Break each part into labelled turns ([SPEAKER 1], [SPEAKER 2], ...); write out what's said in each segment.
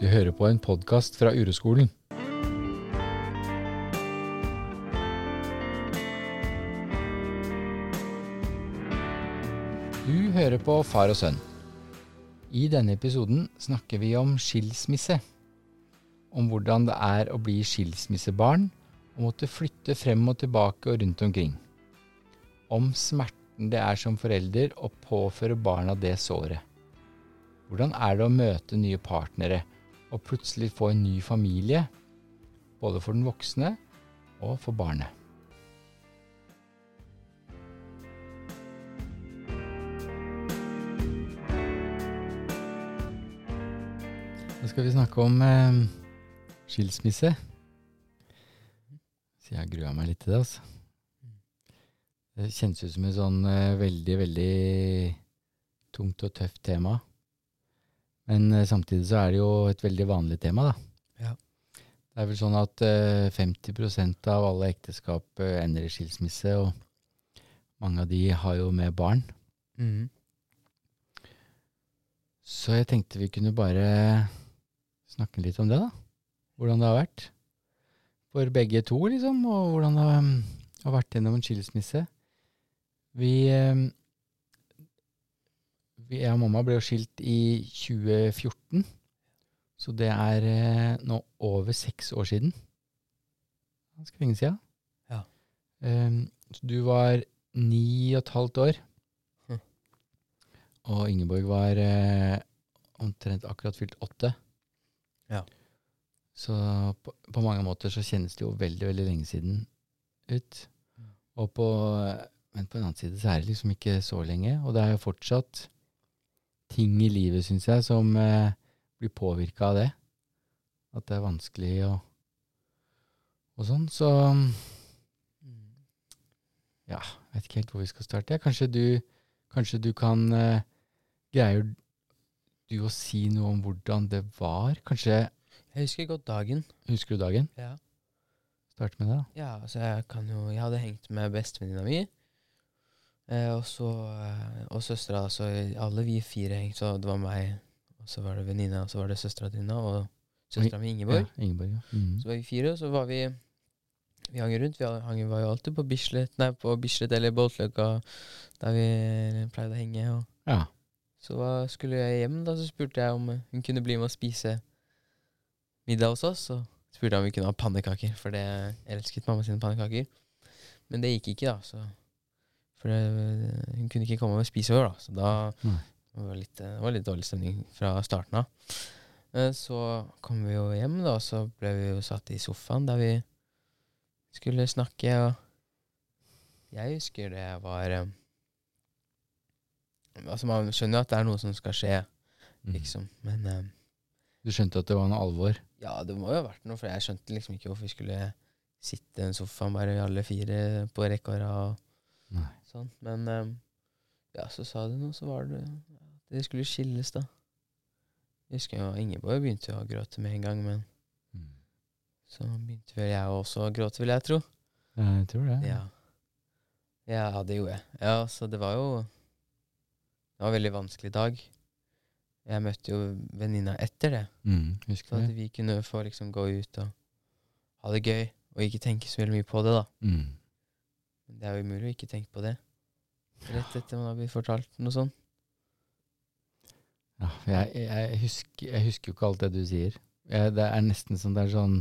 [SPEAKER 1] Du hører på en podkast fra Ureskolen. Du hører på Far og sønn. I denne episoden snakker vi om skilsmisse. Om hvordan det er å bli skilsmissebarn og måtte flytte frem og tilbake og rundt omkring. Om smerten det er som forelder å påføre barna det såret. Hvordan er det å møte nye partnere og plutselig få en ny familie, både for den voksne og for barnet? Nå skal vi snakke om eh, skilsmisse. Så jeg gruer meg litt til det, altså. Det kjennes ut som et sånn eh, veldig, veldig tungt og tøft tema. Men eh, samtidig så er det jo et veldig vanlig tema, da.
[SPEAKER 2] Ja.
[SPEAKER 1] Det er vel sånn at eh, 50% av alle ekteskap eh, ender i skilsmisse, og mange av de har jo med barn.
[SPEAKER 2] Mhm.
[SPEAKER 1] Så jeg tenkte vi kunne bare snakke litt om det, da. Hvordan det har vært. For begge to, liksom, og hvordan det har vært gjennom en skilsmisse. Vi, vi Jeg og mamma ble jo skilt i 2014, så det er eh, nå over seks år siden. Ganske lenge siden.
[SPEAKER 2] Ja.
[SPEAKER 1] Um, så du var ni og et halvt år.
[SPEAKER 2] Hm.
[SPEAKER 1] Og Ingeborg var eh, omtrent akkurat fylt åtte.
[SPEAKER 2] Ja.
[SPEAKER 1] Så på, på mange måter så kjennes det jo veldig, veldig lenge siden ut. Og på, men på en annen side så er det liksom ikke så lenge. Og det er jo fortsatt ting i livet, syns jeg, som eh, blir påvirka av det. At det er vanskelig og, og sånn. Så ja, jeg vet ikke helt hvor vi skal starte. Kanskje du, kanskje du kan eh, Greier du å si noe om hvordan det var? Kanskje
[SPEAKER 2] Jeg husker godt dagen.
[SPEAKER 1] Husker du dagen?
[SPEAKER 2] Ja.
[SPEAKER 1] Start med det, da.
[SPEAKER 2] ja, altså jeg kan jo Jeg hadde hengt med bestevenninna mi. Eh, og så eh, Og søstera. Så alle vi fire. Så det var meg, og så var det venninna, og så var det søstera dine, og søstera mi Ingeborg.
[SPEAKER 1] Ja, Ingeborg, ja. Mhm.
[SPEAKER 2] Så var vi fire, og så var vi Vi hang rundt. Vi hang, var jo alltid på Bislett Nei, på Bislett eller Boltløkka, der vi pleide å henge. Og
[SPEAKER 1] ja.
[SPEAKER 2] så hva skulle jeg hjem, da, så spurte jeg om hun kunne bli med og spise middag hos oss. Og spurte om vi kunne ha pannekaker, for det elsket mamma sine pannekaker. Men det gikk ikke, da. Så, for det, hun kunne ikke komme og spise over, da. Så da var litt, det var litt dårlig stemning fra starten av. Eh, Så kom vi jo hjem, da, og så ble vi jo satt i sofaen der vi skulle snakke. Og jeg husker det var eh, Altså, man skjønner jo at det er noe som skal skje,
[SPEAKER 1] Mhm.
[SPEAKER 2] liksom. Men eh,
[SPEAKER 1] Du skjønte at det var noe alvor?
[SPEAKER 2] ja, det må jo ha vært noe, for jeg skjønte liksom ikke hvorfor vi skulle sitte i en sofaen bare alle fire på rekke og rad. Sånn. Men um, ja, så sa de noe, så var det at de skulle skilles, da. Jeg husker jo Ingeborg begynte jo å gråte med en gang, men
[SPEAKER 1] mm.
[SPEAKER 2] så begynte vel jeg også å gråte, vil jeg tro.
[SPEAKER 1] Ja, Jeg tror det.
[SPEAKER 2] Ja. ja, det gjorde jeg. Ja, så det var jo Det var en veldig vanskelig dag. Jeg møtte jo venninna etter det,
[SPEAKER 1] Mhm,
[SPEAKER 2] så at vi kunne få liksom gå ut og ha det gøy, og ikke tenke så veldig mye på det, da.
[SPEAKER 1] Mhm.
[SPEAKER 2] Men det er jo umulig å ikke tenke på det. Rett etter man har blitt fortalt noe sånt.
[SPEAKER 1] Ja, jeg, jeg, husker, jeg husker jo ikke alt det du sier. Jeg, det er nesten som det er sånn,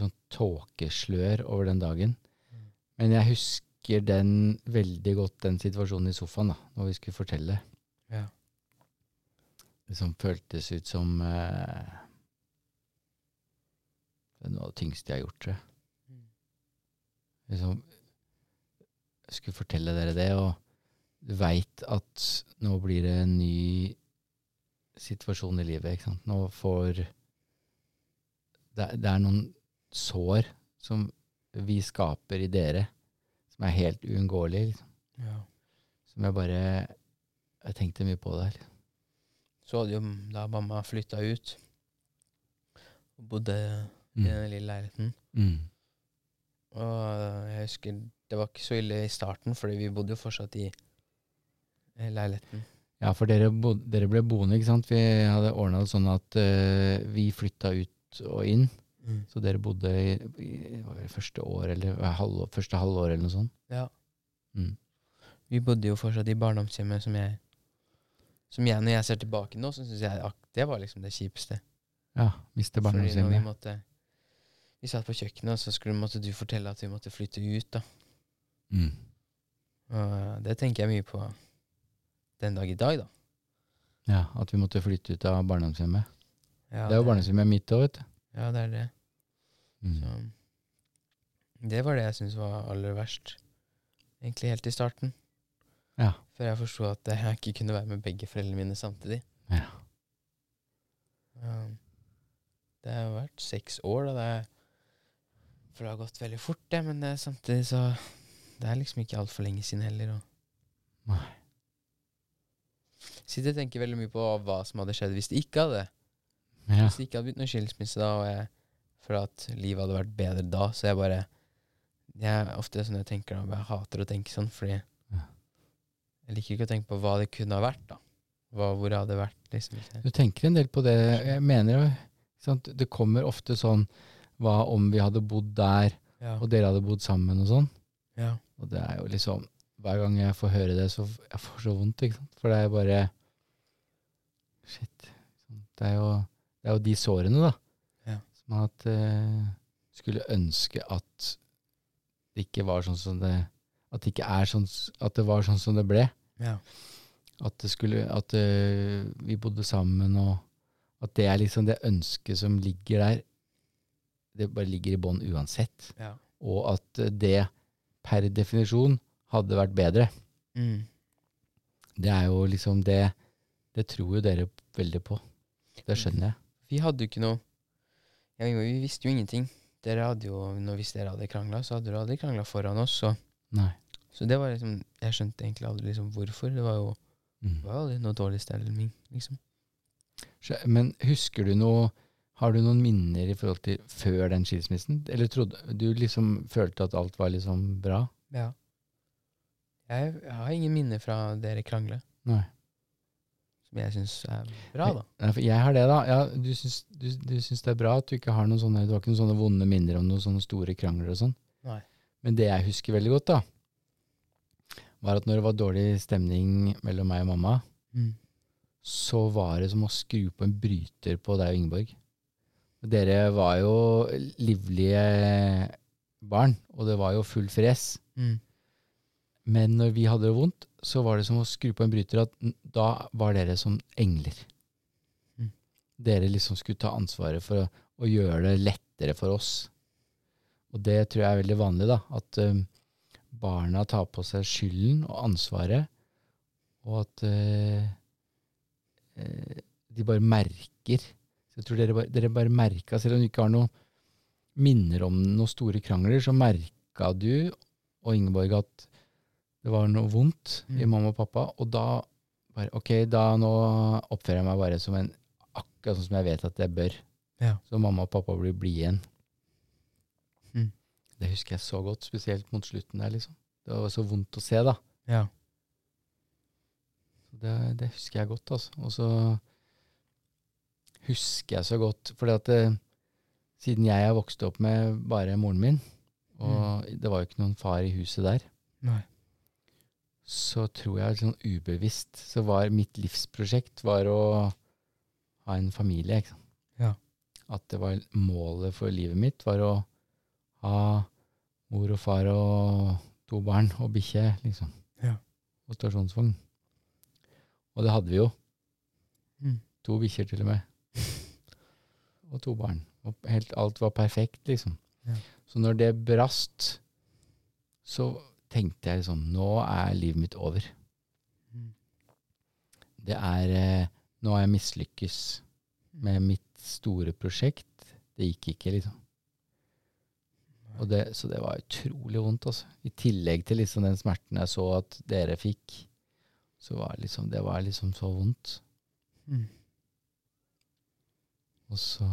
[SPEAKER 1] sånn tåkeslør over den dagen. Men jeg husker den veldig godt, den situasjonen i sofaen, da, når vi skulle fortelle.
[SPEAKER 2] Ja.
[SPEAKER 1] Det som føltes ut som eh, Det er noe av det tyngste jeg har gjort, tror jeg.
[SPEAKER 2] Mm.
[SPEAKER 1] Liksom, jeg skulle fortelle dere det, og du veit at nå blir det en ny situasjon i livet. Ikke sant? Nå får det, det er noen sår som vi skaper i dere, som er helt uunngåelige. Liksom.
[SPEAKER 2] Ja.
[SPEAKER 1] Som jeg bare Jeg tenkte mye på det. her.
[SPEAKER 2] Så hadde jo da mamma flytta ut og bodde i
[SPEAKER 1] Mm.
[SPEAKER 2] den lille leiligheten.
[SPEAKER 1] Mm.
[SPEAKER 2] Og jeg husker det var ikke så ille i starten, fordi vi bodde jo fortsatt i eh, leiligheten.
[SPEAKER 1] Ja, for dere, bod, dere ble boende, ikke sant? Vi hadde ordna det sånn at uh, vi flytta ut og inn.
[SPEAKER 2] Mm.
[SPEAKER 1] Så dere bodde i, i hva var det, første år, eller halvår, første halvår, eller noe sånt?
[SPEAKER 2] Ja.
[SPEAKER 1] Mm.
[SPEAKER 2] Vi bodde jo fortsatt i barndomshjemmet som jeg Som jeg, når jeg ser tilbake nå, så syns jeg ak det var liksom det kjipeste.
[SPEAKER 1] Ja, miste
[SPEAKER 2] Fordi når vi måtte Vi satt på kjøkkenet, og så skulle, måtte du fortelle at vi måtte flytte ut, da.
[SPEAKER 1] Mm.
[SPEAKER 2] Og eh, det tenker jeg mye på den dag i dag, da.
[SPEAKER 1] Ja, at vi måtte flytte ut av barndomshjemmet.
[SPEAKER 2] Ja,
[SPEAKER 1] det er jo barndomshjemmet mitt òg, vet du.
[SPEAKER 2] Ja, det er det.
[SPEAKER 1] Mm.
[SPEAKER 2] Så det var det jeg syntes var aller verst. Egentlig helt i starten.
[SPEAKER 1] Ja.
[SPEAKER 2] Før jeg forsto at jeg ikke kunne være med begge foreldrene mine samtidig.
[SPEAKER 1] Ja.
[SPEAKER 2] Um, det har vært seks år, da. Det er, for det har gått veldig fort, det. Men det, samtidig så Det er liksom ikke altfor lenge siden heller. Og
[SPEAKER 1] Nei.
[SPEAKER 2] sitter og tenker veldig mye på hva som hadde skjedd hvis det ikke hadde
[SPEAKER 1] Ja.
[SPEAKER 2] Hvis det ikke hadde blitt noen skilsmisse da, og jeg føler at livet hadde vært bedre da, så jeg bare Jeg er ofte sånn jeg tenker da, jeg hater å tenke sånn, fordi
[SPEAKER 1] Ja.
[SPEAKER 2] jeg liker ikke å tenke på hva det kunne ha vært, da. Hva, hvor det hadde vært, liksom.
[SPEAKER 1] Du tenker en del på det. Jeg mener jo? Det kommer ofte sånn Hva om vi hadde bodd der,
[SPEAKER 2] Ja.
[SPEAKER 1] og dere hadde bodd sammen og sånn?
[SPEAKER 2] Ja.
[SPEAKER 1] Og det er jo liksom Hver gang jeg får høre det, så jeg får så vondt, ikke sant. For det er bare Shit. Det er jo, det er jo de sårene, da.
[SPEAKER 2] Ja.
[SPEAKER 1] Som at eh, Skulle ønske at det ikke var sånn som det At det ikke er sånn At det var sånn som det ble.
[SPEAKER 2] ja.
[SPEAKER 1] At det skulle At uh, vi bodde sammen, og at det er liksom det ønsket som ligger der. Det bare ligger i bånn uansett.
[SPEAKER 2] ja.
[SPEAKER 1] Og at eh, det per definisjon hadde vært bedre.
[SPEAKER 2] Mm.
[SPEAKER 1] Det er jo liksom det Det tror jo dere veldig på. Det skjønner jeg.
[SPEAKER 2] Vi hadde jo ikke noe ja, vi, vi visste jo ingenting. Dere hadde jo, Hvis dere hadde krangla, så hadde dere aldri krangla foran oss. Så,
[SPEAKER 1] Nei.
[SPEAKER 2] så det var liksom Jeg skjønte egentlig aldri liksom hvorfor. Det var jo, det
[SPEAKER 1] Mm.
[SPEAKER 2] var aldri noe dårlig stemning, liksom.
[SPEAKER 1] Men husker du noe Har du noen minner i forhold til før den skilsmissen? Eller trodde du liksom følte at alt var liksom bra?
[SPEAKER 2] Ja. Jeg, jeg har ingen minner fra dere krangle,
[SPEAKER 1] Nei.
[SPEAKER 2] som jeg syns er bra, da.
[SPEAKER 1] Nei, for jeg har det, da. Ja, du, syns, du, du syns det er bra at du ikke har noen sånne Du har ikke noen sånne vonde minner om noen sånne store krangler og sånn?
[SPEAKER 2] Nei.
[SPEAKER 1] Men det jeg husker veldig godt, da, var at når det var dårlig stemning mellom meg og mamma,
[SPEAKER 2] Mm.
[SPEAKER 1] så var det som å skru på en bryter på deg og Ingeborg. Dere var jo livlige barn, og det var jo full fres.
[SPEAKER 2] Mm.
[SPEAKER 1] Men når vi hadde det vondt, så var det som å skru på en bryter, at da var dere som engler.
[SPEAKER 2] Mm.
[SPEAKER 1] Dere liksom skulle ta ansvaret for å, å gjøre det lettere for oss. Og det tror jeg er veldig vanlig, da. At um, barna tar på seg skylden og ansvaret, og at uh, de bare merker. Jeg tror dere bare, dere bare merka, selv om du ikke har noen minner om noen store krangler, så merka du og Ingeborg at det var noe vondt i
[SPEAKER 2] Mm.
[SPEAKER 1] mamma og pappa, og da bare Ok, da nå oppfører jeg meg bare som en akkurat sånn som jeg vet at jeg bør.
[SPEAKER 2] Ja.
[SPEAKER 1] Så mamma og pappa blir blide igjen.
[SPEAKER 2] Mm.
[SPEAKER 1] Det husker jeg så godt, spesielt mot slutten der, liksom. Det var så vondt å se, da.
[SPEAKER 2] Ja.
[SPEAKER 1] Det, det husker jeg godt, altså. Og så husker jeg så godt, fordi at det, siden jeg har vokst opp med bare moren min, og det var jo ikke noen far i huset der,
[SPEAKER 2] Nei.
[SPEAKER 1] så tror jeg sånn ubevisst så var mitt livsprosjekt var å ha en familie. Ikke sant?
[SPEAKER 2] Ja.
[SPEAKER 1] At det var målet for livet mitt var å ha mor og far og to barn og bikkje, liksom.
[SPEAKER 2] Ja.
[SPEAKER 1] Og stasjonsvogn. Og det hadde vi jo.
[SPEAKER 2] Mm.
[SPEAKER 1] To bikkjer til og med. Og to barn. Og helt, alt var perfekt, liksom.
[SPEAKER 2] Ja.
[SPEAKER 1] Så når det brast, så tenkte jeg liksom Nå er livet mitt over.
[SPEAKER 2] Mm.
[SPEAKER 1] Det er eh, Nå har jeg mislykkes med mitt store prosjekt. Det gikk ikke, liksom. Det, så det var utrolig vondt, altså. I tillegg til liksom den smerten jeg så at dere fikk, så var liksom, det var liksom så vondt.
[SPEAKER 2] Mm.
[SPEAKER 1] Og så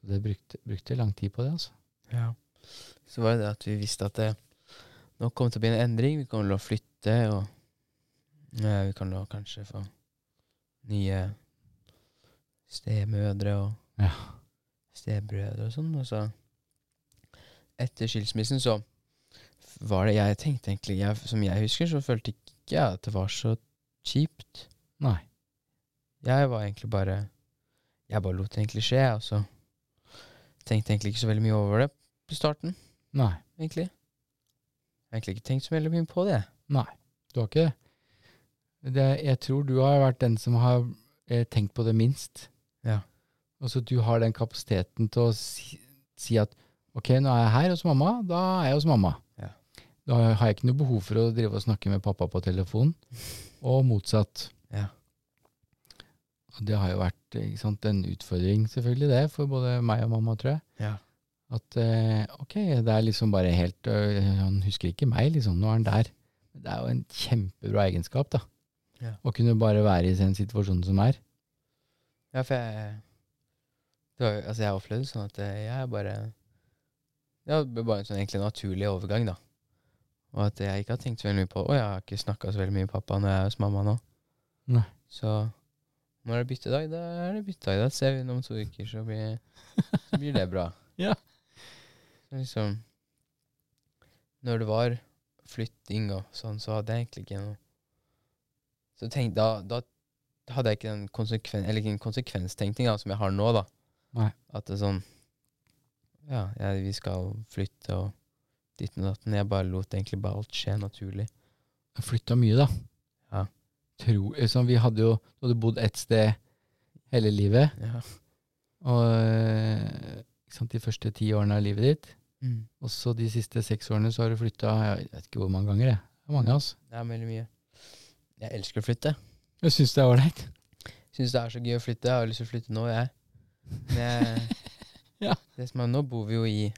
[SPEAKER 1] Så det brukte, brukte lang tid på det, altså.
[SPEAKER 2] Ja. Så var det det at vi visste at det nå kom til å bli en endring. Vi kommer til å flytte, og Ja, vi kan da kanskje få nye stemødre og
[SPEAKER 1] Ja.
[SPEAKER 2] stebrødre og sånn. Og så etter skilsmissen så var det Jeg tenkte egentlig jeg, Som jeg husker, så følte ikke jeg at det var så kjipt.
[SPEAKER 1] Nei.
[SPEAKER 2] Jeg var egentlig bare Jeg bare lot det egentlig skje, og så tenkte jeg egentlig ikke så veldig mye over det på starten,
[SPEAKER 1] Nei.
[SPEAKER 2] egentlig. Jeg har egentlig ikke tenkt så veldig mye på det.
[SPEAKER 1] Nei. Du har ikke det. det jeg tror du har vært den som har eh, tenkt på det minst.
[SPEAKER 2] Ja.
[SPEAKER 1] Altså du har den kapasiteten til å si, si at ok, nå er jeg her hos mamma, da er jeg hos mamma.
[SPEAKER 2] Ja.
[SPEAKER 1] Da har jeg ikke noe behov for å drive og snakke med pappa på telefon, og motsatt.
[SPEAKER 2] Ja.
[SPEAKER 1] Og det har jo vært sant, en utfordring, selvfølgelig, det, for både meg og mamma, tror jeg.
[SPEAKER 2] Ja.
[SPEAKER 1] At eh, ok, det er liksom bare helt øh, Han husker ikke meg, liksom. Nå er han der. Det er jo en kjempebra egenskap, da.
[SPEAKER 2] Ja.
[SPEAKER 1] Å kunne bare være i den situasjonen som er.
[SPEAKER 2] Ja, for jeg var, Altså, jeg opplevde sånn at jeg jeg bare Ja, det ble bare en sånn egentlig naturlig overgang, da. Og at jeg ikke har tenkt så veldig mye på Å, jeg har ikke snakka så veldig mye med pappa når jeg er hos mamma nå.
[SPEAKER 1] Nei.
[SPEAKER 2] Så når det er byttedag, da er det byttedag. Da ser vi om to uker, så blir, så blir det bra.
[SPEAKER 1] Ja.
[SPEAKER 2] Liksom Når det var flytting og sånn, så hadde jeg egentlig ikke noe Så tenk, da, da hadde jeg ikke den konsekven, eller ikke en konsekvenstenkning da, som jeg har nå, da.
[SPEAKER 1] Nei.
[SPEAKER 2] At det er sånn Ja, jeg, vi skal flytte og ditten og datten. Jeg bare lot egentlig bare alt skje naturlig.
[SPEAKER 1] Jeg flytta mye, da.
[SPEAKER 2] Ja.
[SPEAKER 1] Tro, liksom, vi hadde jo hadde bodd ett sted hele livet.
[SPEAKER 2] Ja.
[SPEAKER 1] Og ikke sant, de første ti årene av livet ditt.
[SPEAKER 2] Mm.
[SPEAKER 1] Og så de siste seks årene så har du flytta jeg vet ikke hvor mange ganger. jeg. Det er mange, av altså.
[SPEAKER 2] Det er veldig mye. Jeg elsker å flytte.
[SPEAKER 1] Jeg syns det er ålreit.
[SPEAKER 2] Syns det er så gøy å flytte. Jeg har lyst til å flytte nå, jeg. Men
[SPEAKER 1] Ja.
[SPEAKER 2] det som er, nå bor vi jo i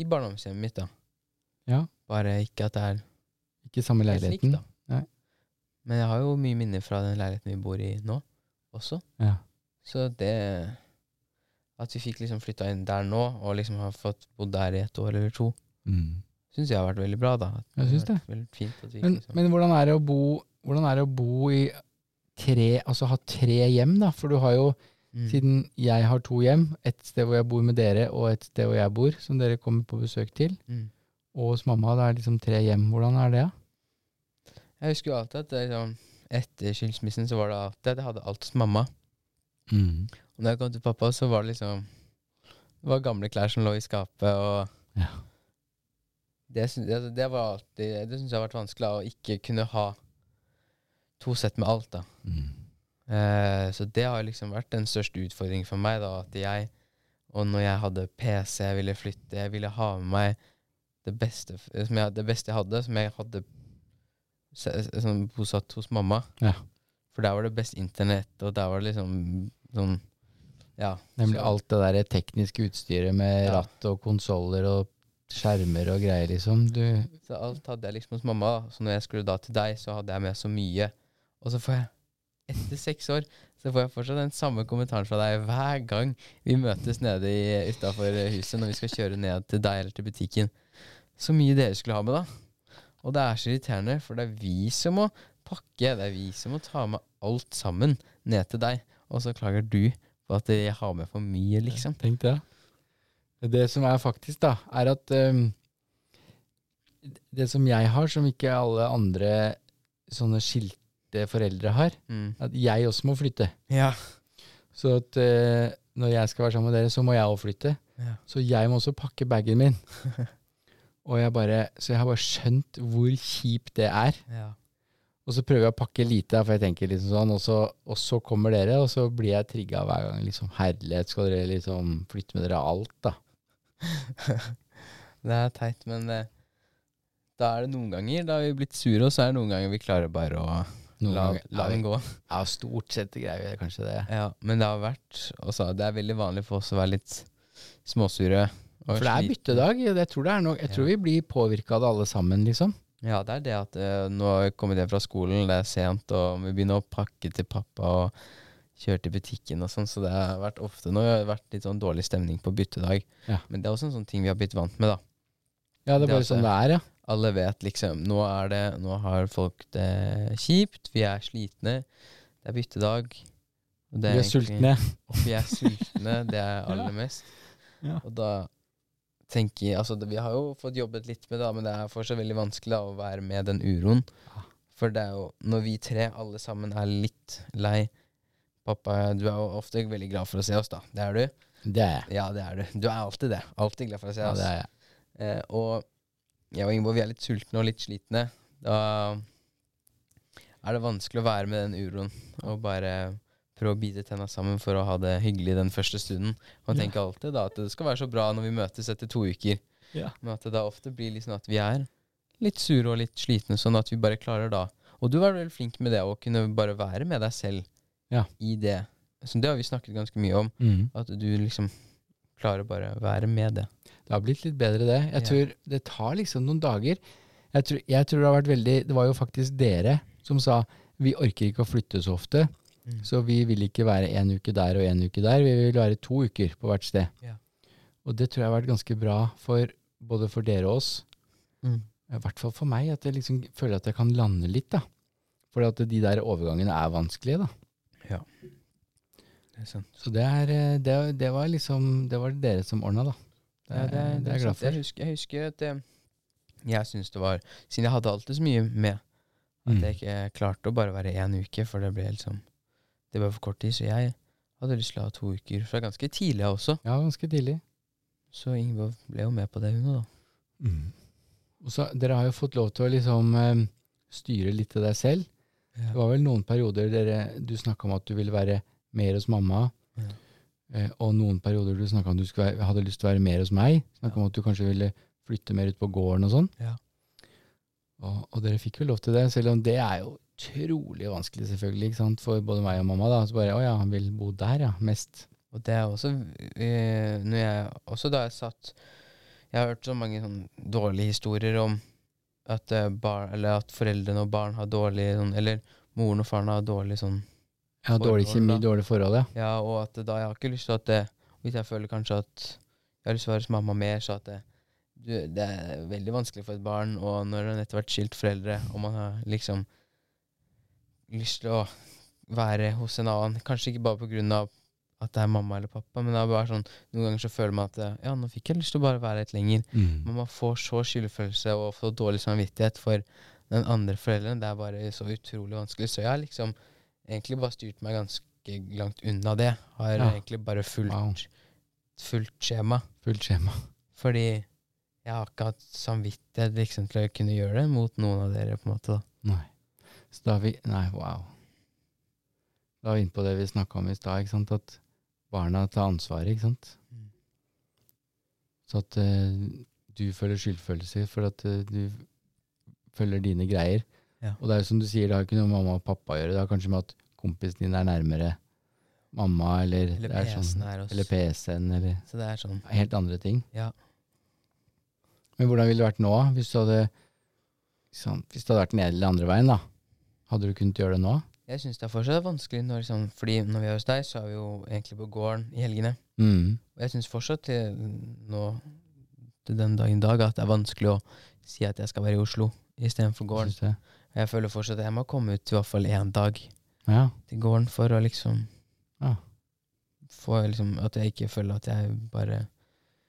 [SPEAKER 2] I barndomshjemmet mitt, da.
[SPEAKER 1] Ja.
[SPEAKER 2] Bare ikke at det er
[SPEAKER 1] Ikke samme leiligheten?
[SPEAKER 2] Slik, da.
[SPEAKER 1] Nei.
[SPEAKER 2] Men jeg har jo mye minner fra den leiligheten vi bor i nå, også.
[SPEAKER 1] Ja.
[SPEAKER 2] Så det At vi fikk liksom flytta inn der nå, og liksom har fått bodd der i et år eller to,
[SPEAKER 1] Mm.
[SPEAKER 2] syns jeg har vært veldig bra, da. At
[SPEAKER 1] Jeg syns
[SPEAKER 2] det. fint vi
[SPEAKER 1] Men,
[SPEAKER 2] liksom
[SPEAKER 1] men hvordan er det å bo Hvordan er det å bo i tre Altså ha tre hjem, da? For du har jo,
[SPEAKER 2] mm.
[SPEAKER 1] siden jeg har to hjem, et sted hvor jeg bor med dere, og et sted hvor jeg bor, som dere kommer på besøk til,
[SPEAKER 2] mm.
[SPEAKER 1] og hos mamma, det er liksom tre hjem. Hvordan er det?
[SPEAKER 2] Jeg husker jo alltid at det, liksom, etter skilsmissen så var det alltid at jeg hadde alt hos mamma.
[SPEAKER 1] Mm.
[SPEAKER 2] Og når jeg kom til pappa, så var det liksom Det var gamle klær som lå i skapet, og
[SPEAKER 1] Ja.
[SPEAKER 2] Det, det, det var alltid Det syns jeg har vært vanskelig, å ikke kunne ha to sett med alt, da.
[SPEAKER 1] Mm.
[SPEAKER 2] Eh, så det har liksom vært den største utfordringen for meg, da, at jeg Og når jeg hadde PC, jeg ville flytte, jeg ville ha med meg det beste, som jeg, det beste jeg hadde, som jeg hadde sånn, bosatt hos mamma.
[SPEAKER 1] Ja.
[SPEAKER 2] For der var det best internett, og der var det liksom sånn Ja.
[SPEAKER 1] Nemlig
[SPEAKER 2] så-
[SPEAKER 1] alt det der tekniske utstyret med
[SPEAKER 2] Ja.
[SPEAKER 1] ratt og konsoller og skjermer og greier, liksom. Du
[SPEAKER 2] Så alt hadde jeg liksom hos mamma. da. Så når jeg skulle da til deg, så hadde jeg med så mye. Og så får jeg, etter seks år, så får jeg fortsatt den samme kommentaren fra deg hver gang vi møtes nede utafor huset når vi skal kjøre ned til deg eller til butikken. Så mye dere skulle ha med, da. Og det er så irriterende, for det er vi som må pakke. Det er vi som må ta med alt sammen ned til deg. Og så klager du på at jeg har med for mye, liksom.
[SPEAKER 1] Tenk det. Det som er faktisk, da, er at um, Det som jeg har, som ikke alle andre sånne skilte foreldre har,
[SPEAKER 2] Mm.
[SPEAKER 1] at jeg også må flytte.
[SPEAKER 2] Ja.
[SPEAKER 1] Så at uh, når jeg skal være sammen med dere, så må jeg også flytte.
[SPEAKER 2] ja.
[SPEAKER 1] Så jeg må også pakke bagen min. Og jeg bare, så jeg har bare skjønt hvor kjipt det er.
[SPEAKER 2] ja.
[SPEAKER 1] Og så prøver jeg å pakke lite, for jeg tenker liksom sånn, og så, og så kommer dere, og så blir jeg trigga hver gang. liksom, Herlighet, skal dere liksom flytte med dere alt, da?
[SPEAKER 2] det er teit, men det, da er det noen ganger da har vi blitt sure, og så er det noen ganger vi klarer bare å
[SPEAKER 1] Noen
[SPEAKER 2] la,
[SPEAKER 1] ganger-
[SPEAKER 2] la den gå.
[SPEAKER 1] Ja, stort sett greier vi kanskje det.
[SPEAKER 2] Ja, men det har vært også, Det er veldig vanlig for oss å være litt småsure.
[SPEAKER 1] For det er byttedag. Jeg tror, det er noe, jeg tror vi blir påvirka av det alle sammen, liksom.
[SPEAKER 2] Ja, det er det at uh, nå kommet hjem fra skolen, det er sent, og vi begynner å pakke til pappa og kjøre til butikken og sånn, så det har vært ofte Nå har det vært litt sånn dårlig stemning på byttedag.
[SPEAKER 1] Ja.
[SPEAKER 2] Men det er også en sånn ting vi har blitt vant med, da.
[SPEAKER 1] Ja, det er
[SPEAKER 2] Det er
[SPEAKER 1] bare sånn det er, ja.
[SPEAKER 2] Alle vet liksom Nå er det Nå har folk det kjipt. Vi er slitne. Det er byttedag. det
[SPEAKER 1] Vi er
[SPEAKER 2] egentlig-
[SPEAKER 1] sultne.
[SPEAKER 2] Og vi er sultne. Det er aller mest.
[SPEAKER 1] Ja.
[SPEAKER 2] Og da tenker Altså, vi har jo fått jobbet litt med det, men det er fortsatt veldig vanskelig da, å være med den uroen. For det er jo Når vi tre alle sammen er litt lei Pappa, du er jo ofte veldig glad for å se oss, da. Det er du?
[SPEAKER 1] Det er jeg.
[SPEAKER 2] Ja, det er du. Du er alltid det. Alltid glad for å se oss.
[SPEAKER 1] Ja, det er jeg.
[SPEAKER 2] Eh, og jeg og Ingeborg vi er litt sultne og litt slitne. Da er det vanskelig å være med den uroen og bare prøve å bite tenna sammen for å ha det hyggelig den første stunden. Man
[SPEAKER 1] Ja.
[SPEAKER 2] tenker alltid da at det skal være så bra når vi møtes etter to uker,
[SPEAKER 1] Ja.
[SPEAKER 2] men at det da ofte blir liksom at vi er litt sure og litt slitne, sånn at vi bare klarer da Og du var veldig flink med det å kunne bare være med deg selv
[SPEAKER 1] Ja.
[SPEAKER 2] i det. Så det har vi snakket ganske mye om,
[SPEAKER 1] Mm.
[SPEAKER 2] at du liksom klarer bare å være med det.
[SPEAKER 1] Det har blitt litt bedre, det. Jeg
[SPEAKER 2] Ja.
[SPEAKER 1] tror det tar liksom noen dager. Jeg tror, jeg tror det har vært veldig Det var jo faktisk dere som sa vi orker ikke å flytte så ofte,
[SPEAKER 2] Mm.
[SPEAKER 1] så vi vil ikke være en uke der og en uke der. Vi vil være to uker på hvert sted.
[SPEAKER 2] Ja.
[SPEAKER 1] Og det tror jeg har vært ganske bra for både for dere og oss.
[SPEAKER 2] Mm.
[SPEAKER 1] I hvert fall for meg, at jeg liksom føler at jeg kan lande litt, da. For at de der overgangene er vanskelige, da.
[SPEAKER 2] Det er sant.
[SPEAKER 1] Så det er eh, Det, det var liksom Det var det dere som ordna, da. Det,
[SPEAKER 2] Ja, det,
[SPEAKER 1] det er jeg glad
[SPEAKER 2] for. Jeg husker, jeg husker at eh, jeg syns det var Siden jeg hadde alltid så mye med, at
[SPEAKER 1] Mm.
[SPEAKER 2] jeg ikke klarte å bare være én uke, for det ble liksom Det ble for kort tid. Så jeg hadde lyst til å ha to uker fra ganske tidlig av også.
[SPEAKER 1] Ja, ganske tidlig.
[SPEAKER 2] Så Ingeborg ble jo med på det, hun òg, da.
[SPEAKER 1] Og så, dere har jo fått lov til å liksom eh, styre litt til deg selv. Det var vel noen perioder dere, du snakka om at du ville være mer hos mamma.
[SPEAKER 2] Ja.
[SPEAKER 1] Eh, og noen perioder du snakka om at du være, hadde lyst til å være mer hos meg. Snakka om at du kanskje ville flytte mer ut på gården og sånn.
[SPEAKER 2] Ja.
[SPEAKER 1] Og, og dere fikk jo lov til det, selv om det er jo utrolig vanskelig selvfølgelig, for både meg og mamma. da, Så bare å ja, han vil bo der, ja. Mest.
[SPEAKER 2] Og det er også eh, når jeg, Også da jeg satt Jeg har hørt så mange sånn dårlige historier om at, eh, bar, eller at foreldrene og barn har dårlig sånn Eller moren og faren har dårlig sånn
[SPEAKER 1] Ja, dårlig kjemi, dårlig forhold, ja.
[SPEAKER 2] Ja, og at da jeg har ikke lyst til at det Hvis jeg føler kanskje at jeg har lyst til å være hos mamma mer, så at det, du, det er veldig vanskelig for et barn, og når det nettopp har vært skilt foreldre, og man har liksom lyst til å være hos en annen, kanskje ikke bare av at det er mamma eller pappa, men det er bare sånn, noen ganger så føler man at ja, nå fikk jeg lyst til å bare være litt lenger. Men man får så skyldfølelse og får dårlig samvittighet for den andre forelderen. Det er bare så utrolig vanskelig. Så jeg har liksom egentlig bare styrt meg ganske langt unna det. Har
[SPEAKER 1] Ja.
[SPEAKER 2] egentlig bare fulgt,
[SPEAKER 1] Wow.
[SPEAKER 2] fulgt skjema.
[SPEAKER 1] Fullt skjema.
[SPEAKER 2] Fordi jeg har ikke hatt samvittighet liksom, til å kunne gjøre det mot noen av dere, på en måte. da.
[SPEAKER 1] Nei. Så da er vi Nei, wow. Da er vi inne på det vi snakka om i stad. At barna tar ansvaret, ikke sant. Så at uh, du føler skyldfølelse for at uh, du følger dine greier.
[SPEAKER 2] Ja.
[SPEAKER 1] Og det er jo som du sier, det har ikke noe med mamma og pappa å gjøre. Det har kanskje med at kompisen din er nærmere mamma, eller,
[SPEAKER 2] Eller
[SPEAKER 1] er
[SPEAKER 2] PC-en
[SPEAKER 1] sånn,
[SPEAKER 2] er
[SPEAKER 1] eller
[SPEAKER 2] Så det er sånn
[SPEAKER 1] helt andre ting.
[SPEAKER 2] Ja.
[SPEAKER 1] Men hvordan ville det vært nå. Hvis du hadde, sånn, hvis det hadde vært den ene eller andre veien, da? Hadde du kunnet gjøre det nå?
[SPEAKER 2] Jeg syns det er fortsatt vanskelig, når, liksom, fordi når vi er hos deg, så er vi jo egentlig på gården i helgene.
[SPEAKER 1] Mm.
[SPEAKER 2] Og jeg syns fortsatt til nå til den dagen i dag at det er vanskelig å si at jeg skal være i Oslo istedenfor gården.
[SPEAKER 1] Jeg.
[SPEAKER 2] Jeg føler fortsatt at jeg må komme ut i hvert fall én dag
[SPEAKER 1] Ja.
[SPEAKER 2] til gården for å liksom
[SPEAKER 1] Ja.
[SPEAKER 2] få liksom At jeg ikke føler at jeg bare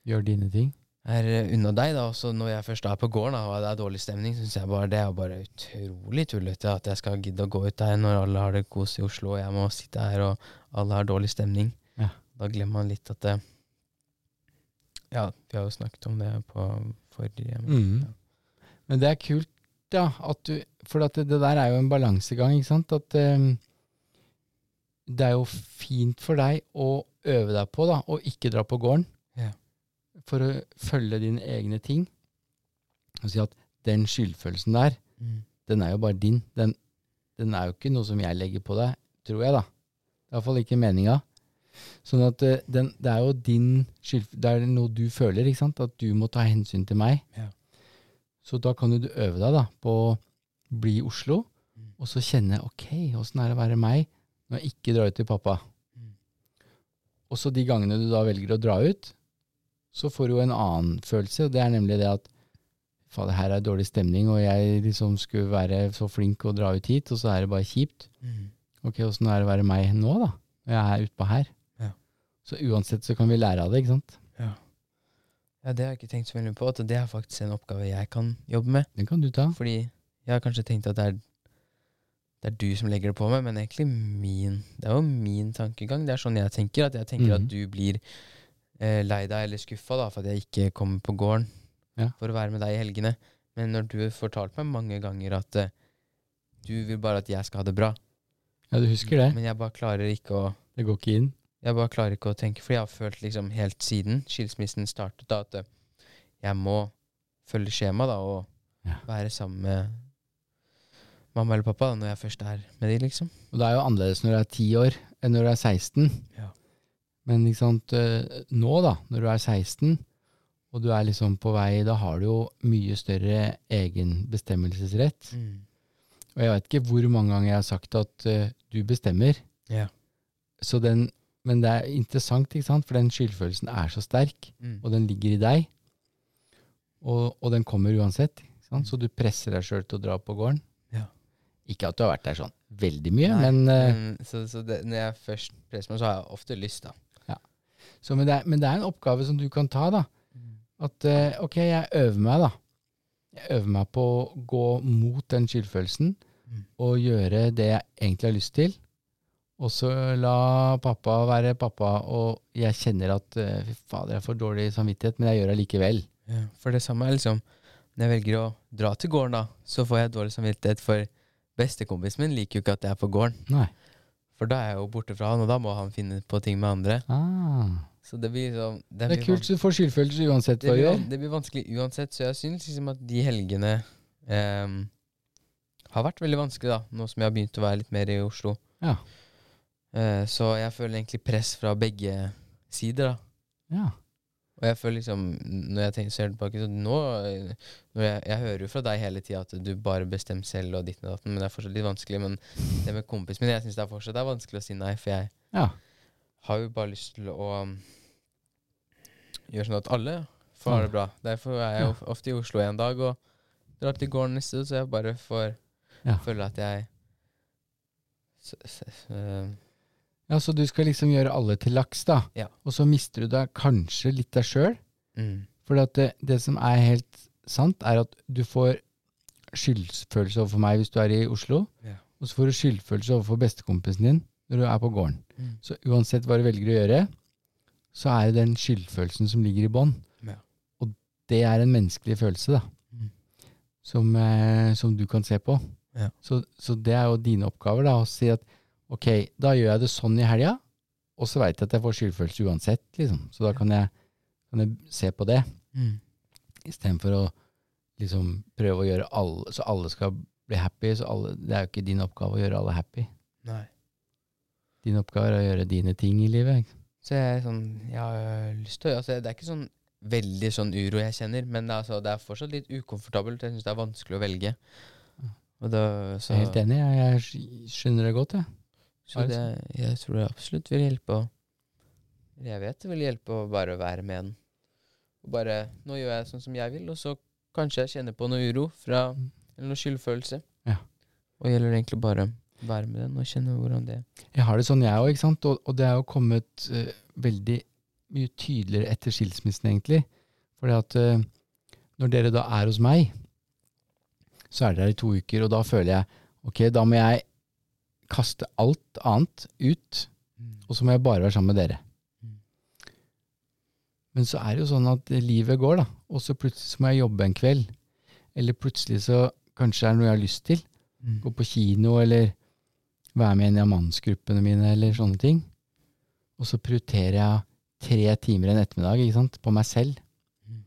[SPEAKER 1] Gjør dine ting.
[SPEAKER 2] Er eh, unna deg, da. Også når jeg først er på gården da, og det er dårlig stemning, syns jeg bare det er bare utrolig tullete at jeg skal gidde å gå ut der når alle har det kos i Oslo, og jeg må sitte her og alle har dårlig stemning.
[SPEAKER 1] Ja.
[SPEAKER 2] Da glemmer man litt at det Ja, vi har jo snakket om det på forrige
[SPEAKER 1] Mm.
[SPEAKER 2] ja.
[SPEAKER 1] Men det er kult, da. At du, for det, det der er jo en balansegang, ikke sant. At um, det er jo fint for deg å øve deg på da, å ikke dra på gården. For å følge dine egne ting. Og si at den skyldfølelsen der,
[SPEAKER 2] Mm.
[SPEAKER 1] den er jo bare din. Den, den er jo ikke noe som jeg legger på deg, tror jeg, da. Det er iallfall ikke meninga. Sånn at eh, den, det er jo din skyld Det er noe du føler, ikke sant? At du må ta hensyn til meg.
[SPEAKER 2] Ja.
[SPEAKER 1] Så da kan du øve deg da på å bli i Oslo,
[SPEAKER 2] Mm.
[SPEAKER 1] og så kjenne ok, åssen er det å være meg når jeg ikke drar ut til pappa.
[SPEAKER 2] Mm.
[SPEAKER 1] Og så de gangene du da velger å dra ut, så får du jo en annen følelse, og det er nemlig det at faen, det her er dårlig stemning, og jeg liksom skulle være så flink og dra ut hit, og så er det bare kjipt.
[SPEAKER 2] Mm.
[SPEAKER 1] Ok, åssen er det å være meg nå, da? Når jeg er utpå her.
[SPEAKER 2] Ja.
[SPEAKER 1] Så uansett så kan vi lære av det, ikke sant?
[SPEAKER 2] Ja. ja, det har jeg ikke tenkt så veldig på. At det er faktisk en oppgave jeg kan jobbe med.
[SPEAKER 1] Den kan du ta.
[SPEAKER 2] Fordi jeg har kanskje tenkt at det er, det er du som legger det på meg, men egentlig min Det er jo min tankegang. Det er sånn jeg tenker. At jeg tenker
[SPEAKER 1] Mhm.
[SPEAKER 2] at du blir eh, lei deg eller skuffa da, for at jeg ikke kommer på gården
[SPEAKER 1] Ja.
[SPEAKER 2] for å være med deg i helgene. Men når du har fortalt meg mange ganger at eh, du vil bare at jeg skal ha det bra,
[SPEAKER 1] Ja, du husker det.
[SPEAKER 2] men jeg bare klarer ikke å
[SPEAKER 1] Det går ikke inn.
[SPEAKER 2] Jeg bare klarer ikke å tenke, for jeg har følt liksom helt siden skilsmissen startet, da, at eh, jeg må følge skjema da, og
[SPEAKER 1] Ja.
[SPEAKER 2] være sammen med mamma eller pappa da, når jeg først er med de, liksom.
[SPEAKER 1] Og det er jo annerledes når du er 10 år enn når du er 16.
[SPEAKER 2] Ja.
[SPEAKER 1] Men sant, eh, nå da, når du er 16, og du er liksom på vei, da har du jo mye større egen bestemmelsesrett. Og jeg vet ikke hvor mange ganger jeg har sagt at uh, du bestemmer. Så den, men det er interessant, ikke sant? for den skyldfølelsen er så sterk,
[SPEAKER 2] Mm.
[SPEAKER 1] og den ligger i deg. Og, og den kommer uansett. Sant? Så du presser deg sjøl til å dra på gården.
[SPEAKER 2] Ja.
[SPEAKER 1] Ikke at du har vært der sånn veldig mye,
[SPEAKER 2] Nei,
[SPEAKER 1] men,
[SPEAKER 2] uh, så, så det, når jeg først presser meg, så har jeg ofte lyst, da.
[SPEAKER 1] Så, men, det er, men det er en oppgave som du kan ta. da. At eh, ok, jeg øver meg, da. Jeg øver meg på å gå mot den skyldfølelsen
[SPEAKER 2] Mm.
[SPEAKER 1] og gjøre det jeg egentlig har lyst til. Og så la pappa være pappa, og jeg kjenner at eh, fy fader, jeg får dårlig samvittighet, men jeg gjør det likevel.
[SPEAKER 2] Ja, for det samme er liksom Når jeg velger å dra til gården, da, så får jeg dårlig samvittighet, for bestekompisen min liker jo ikke at jeg er på gården.
[SPEAKER 1] Nei.
[SPEAKER 2] For da er jeg jo borte fra han, og da må han finne på ting med andre.
[SPEAKER 1] Ah.
[SPEAKER 2] Så det blir liksom
[SPEAKER 1] Det
[SPEAKER 2] det
[SPEAKER 1] er kult, så du får skyldfølelse uansett
[SPEAKER 2] Det
[SPEAKER 1] hva du
[SPEAKER 2] blir,
[SPEAKER 1] gjør.
[SPEAKER 2] det blir vanskelig uansett, så jeg syns liksom at de helgene um, har vært veldig vanskelig, da, nå som jeg har begynt å være litt mer i Oslo.
[SPEAKER 1] Ja.
[SPEAKER 2] Uh, så jeg føler egentlig press fra begge sider, da.
[SPEAKER 1] Ja.
[SPEAKER 2] Og jeg føler liksom, når jeg tenker, ser tilbake, så nå jeg, jeg hører jo fra deg hele tida at du bare bestemmer selv og ditt og datten, men det er fortsatt litt vanskelig. Men det med kompisen min, jeg syns det er fortsatt er vanskelig å si nei, for jeg
[SPEAKER 1] ja.
[SPEAKER 2] har jo bare lyst til å um, gjøre sånn at alle får ha det bra. Derfor er jeg ofte i Oslo en dag og drar til gården neste, så jeg bare får
[SPEAKER 1] Ja.
[SPEAKER 2] føle at jeg øh,
[SPEAKER 1] ja, så du skal liksom gjøre alle til laks, da.
[SPEAKER 2] Ja.
[SPEAKER 1] Og så mister du deg kanskje litt deg sjøl.
[SPEAKER 2] mm,
[SPEAKER 1] For det, det som er helt sant, er at du får skyldfølelse overfor meg hvis du er i Oslo,
[SPEAKER 2] Ja.
[SPEAKER 1] og så får du skyldfølelse overfor bestekompisen din når du er på gården.
[SPEAKER 2] mm.
[SPEAKER 1] Så uansett hva du velger å gjøre, så er det den skyldfølelsen som ligger i bånn.
[SPEAKER 2] Ja.
[SPEAKER 1] Og det er en menneskelig følelse, da,
[SPEAKER 2] Mm.
[SPEAKER 1] som, eh, som du kan se på.
[SPEAKER 2] Ja.
[SPEAKER 1] Så, så det er jo dine oppgaver, da, å si at ok, da gjør jeg det sånn i helga, og så veit jeg at jeg får skyldfølelse uansett, liksom. Så da kan jeg, kan jeg se på det.
[SPEAKER 2] Mm.
[SPEAKER 1] Istedenfor å liksom prøve å gjøre alle så alle skal bli happy. Så alle, det er jo ikke din oppgave å gjøre alle happy.
[SPEAKER 2] Nei.
[SPEAKER 1] Din oppgave er å gjøre dine ting i livet. ikke?
[SPEAKER 2] Så jeg sånn Jeg har lyst til å altså, Det er ikke sånn veldig sånn uro jeg kjenner, men det er, altså, det er fortsatt litt ukomfortabelt. Jeg syns det er vanskelig å velge. Da, så
[SPEAKER 1] Jeg er helt enig. Jeg, jeg skjønner det godt, jeg.
[SPEAKER 2] Så det, jeg tror det absolutt vil hjelpe å Jeg vet det vil hjelpe å bare være med den. Og bare Nå gjør jeg sånn som jeg vil, og så kanskje jeg kjenner på noe uro fra
[SPEAKER 1] Mm.
[SPEAKER 2] Eller noe skyldfølelse.
[SPEAKER 1] Ja.
[SPEAKER 2] Og gjelder det egentlig bare å være med den og kjenne hvordan det
[SPEAKER 1] Jeg har det sånn, jeg òg, ikke sant. Og, og det er jo kommet uh, veldig mye tydeligere etter skilsmissen, egentlig. Fordi at uh, når dere da er hos meg, så er dere her i to uker, og da føler jeg ok, da må jeg kaste alt annet ut, og så må jeg bare være sammen med dere.
[SPEAKER 2] Mm.
[SPEAKER 1] Men så er det jo sånn at livet går, da. Og så plutselig så må jeg jobbe en kveld. Eller plutselig så kanskje det er noe jeg har lyst til.
[SPEAKER 2] Mm.
[SPEAKER 1] Gå på kino, eller være med i en av mannsgruppene mine, eller sånne ting. Og så prioriterer jeg tre timer en ettermiddag ikke sant, på meg selv.
[SPEAKER 2] Mm.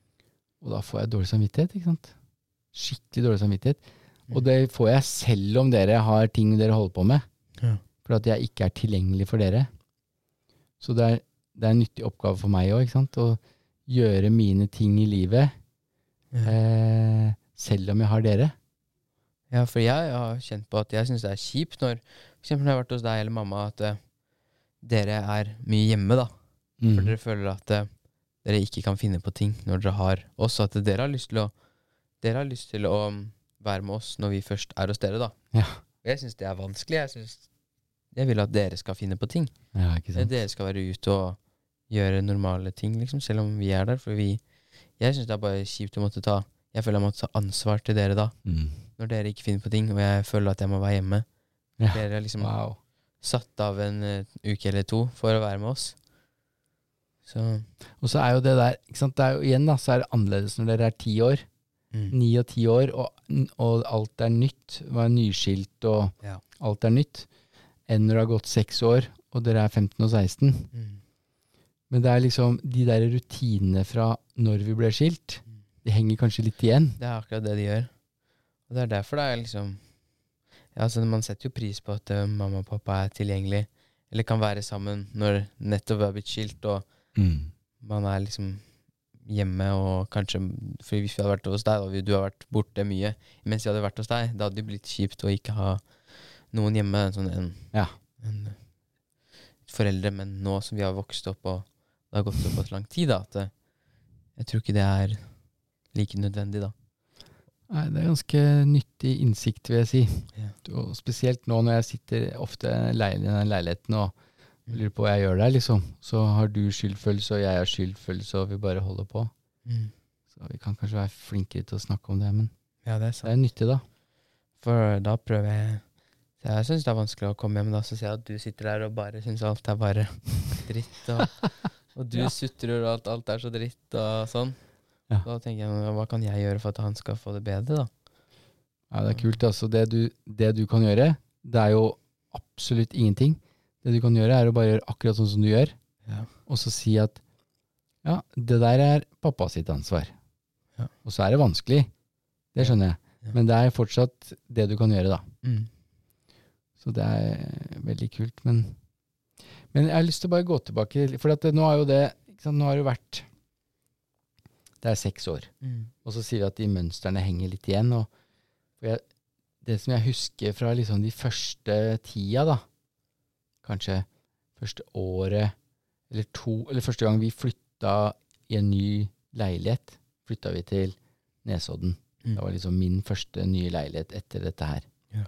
[SPEAKER 1] Og da får jeg dårlig samvittighet. ikke sant? Skikkelig dårlig samvittighet.
[SPEAKER 2] Mm.
[SPEAKER 1] Og det får jeg selv om dere har ting dere holder på med.
[SPEAKER 2] Ja.
[SPEAKER 1] For at jeg ikke er tilgjengelig for dere. Så det er, det er en nyttig oppgave for meg òg, å gjøre mine ting i livet
[SPEAKER 2] Ja.
[SPEAKER 1] eh, selv om jeg har dere.
[SPEAKER 2] Ja, for jeg har kjent på at jeg syns det er kjipt når for eksempel når jeg har vært hos deg eller mamma, at uh, dere er mye hjemme, da.
[SPEAKER 1] Mm.
[SPEAKER 2] For dere føler at uh, dere ikke kan finne på ting når dere har oss, at dere har lyst til å dere har lyst til å være med oss når vi først er hos dere, da.
[SPEAKER 1] Ja.
[SPEAKER 2] Jeg syns det er vanskelig. Jeg, synes, jeg vil at dere skal finne på ting.
[SPEAKER 1] Ja.
[SPEAKER 2] Dere skal være ute og gjøre normale ting, liksom, selv om vi er der. For vi Jeg syns det er bare kjipt å måtte ta Jeg føler jeg måtte ta ansvar til dere da,
[SPEAKER 1] Mm.
[SPEAKER 2] når dere ikke finner på ting, og jeg føler at jeg må være hjemme.
[SPEAKER 1] Ja.
[SPEAKER 2] Dere har liksom
[SPEAKER 1] Wow.
[SPEAKER 2] satt av en uh, uke eller to for å være med oss. Så
[SPEAKER 1] Og så er jo det der ikke sant? Det er jo igjen da, så er det annerledes når dere er ti år.
[SPEAKER 2] Mm.
[SPEAKER 1] Og ti år, og, og alt er nytt. Var nyskilt, og
[SPEAKER 2] Ja.
[SPEAKER 1] alt er nytt. Enn når det har gått seks år, og dere er 15 og 16.
[SPEAKER 2] Mm.
[SPEAKER 1] Men det er liksom de der rutinene fra når vi ble skilt,
[SPEAKER 2] Mm.
[SPEAKER 1] de henger kanskje litt igjen.
[SPEAKER 2] Det er akkurat det de gjør. Og det er derfor det er liksom Ja, altså Man setter jo pris på at uh, mamma og pappa er tilgjengelig, eller kan være sammen når nettopp er blitt skilt, og man er liksom hjemme og kanskje For hvis vi hadde vært hos deg, og du har vært borte mye mens vi hadde vært hos deg, det hadde jo blitt kjipt å ikke ha noen hjemme, sånn en,
[SPEAKER 1] Ja.
[SPEAKER 2] en eh, foreldre, men nå som vi har vokst opp og det har gått såpass lang tid, da, at eh, jeg tror ikke det er like nødvendig, da.
[SPEAKER 1] Nei, det er ganske nyttig innsikt, vil jeg si.
[SPEAKER 2] Ja.
[SPEAKER 1] Og spesielt nå når jeg sitter ofte i den leiligheten og. Lurer på hva jeg gjør der, liksom. Så har du skyldfølelse, og jeg har skyldfølelse, og vi bare holder på.
[SPEAKER 2] Mm.
[SPEAKER 1] Så vi kan kanskje være flinkere til å snakke om det, men
[SPEAKER 2] Ja, det er
[SPEAKER 1] det er nyttig, da.
[SPEAKER 2] For da prøver jeg Jeg syns det er vanskelig å komme hjem, da, så ser jeg at du sitter der og bare syns alt er bare dritt. Og, og du
[SPEAKER 1] Ja.
[SPEAKER 2] sutrer og alt, alt er så dritt og sånn.
[SPEAKER 1] Ja.
[SPEAKER 2] Da tenker jeg hva kan jeg gjøre for at han skal få det bedre, da?
[SPEAKER 1] Ja, det er kult. Altså, det du, det du kan gjøre, det er jo absolutt ingenting. Det du kan gjøre, er å bare gjøre akkurat sånn som du gjør,
[SPEAKER 2] Ja.
[SPEAKER 1] og så si at ja, det der er pappa sitt ansvar.
[SPEAKER 2] Ja.
[SPEAKER 1] Og så er det vanskelig, det skjønner jeg, men det er fortsatt det du kan gjøre, da.
[SPEAKER 2] Mm.
[SPEAKER 1] Så det er veldig kult. Men, men jeg har lyst til å bare gå tilbake, for at det, nå har jo det sant, Nå har det vært Det er seks år.
[SPEAKER 2] Mm.
[SPEAKER 1] Og så sier vi at de mønstrene henger litt igjen. Og jeg, det som jeg husker fra liksom de første tida, da, kanskje første året eller to Eller første gang vi flytta i en ny leilighet, flytta vi til Nesodden.
[SPEAKER 2] Mm.
[SPEAKER 1] Det var liksom min første nye leilighet etter dette her.
[SPEAKER 2] Ja.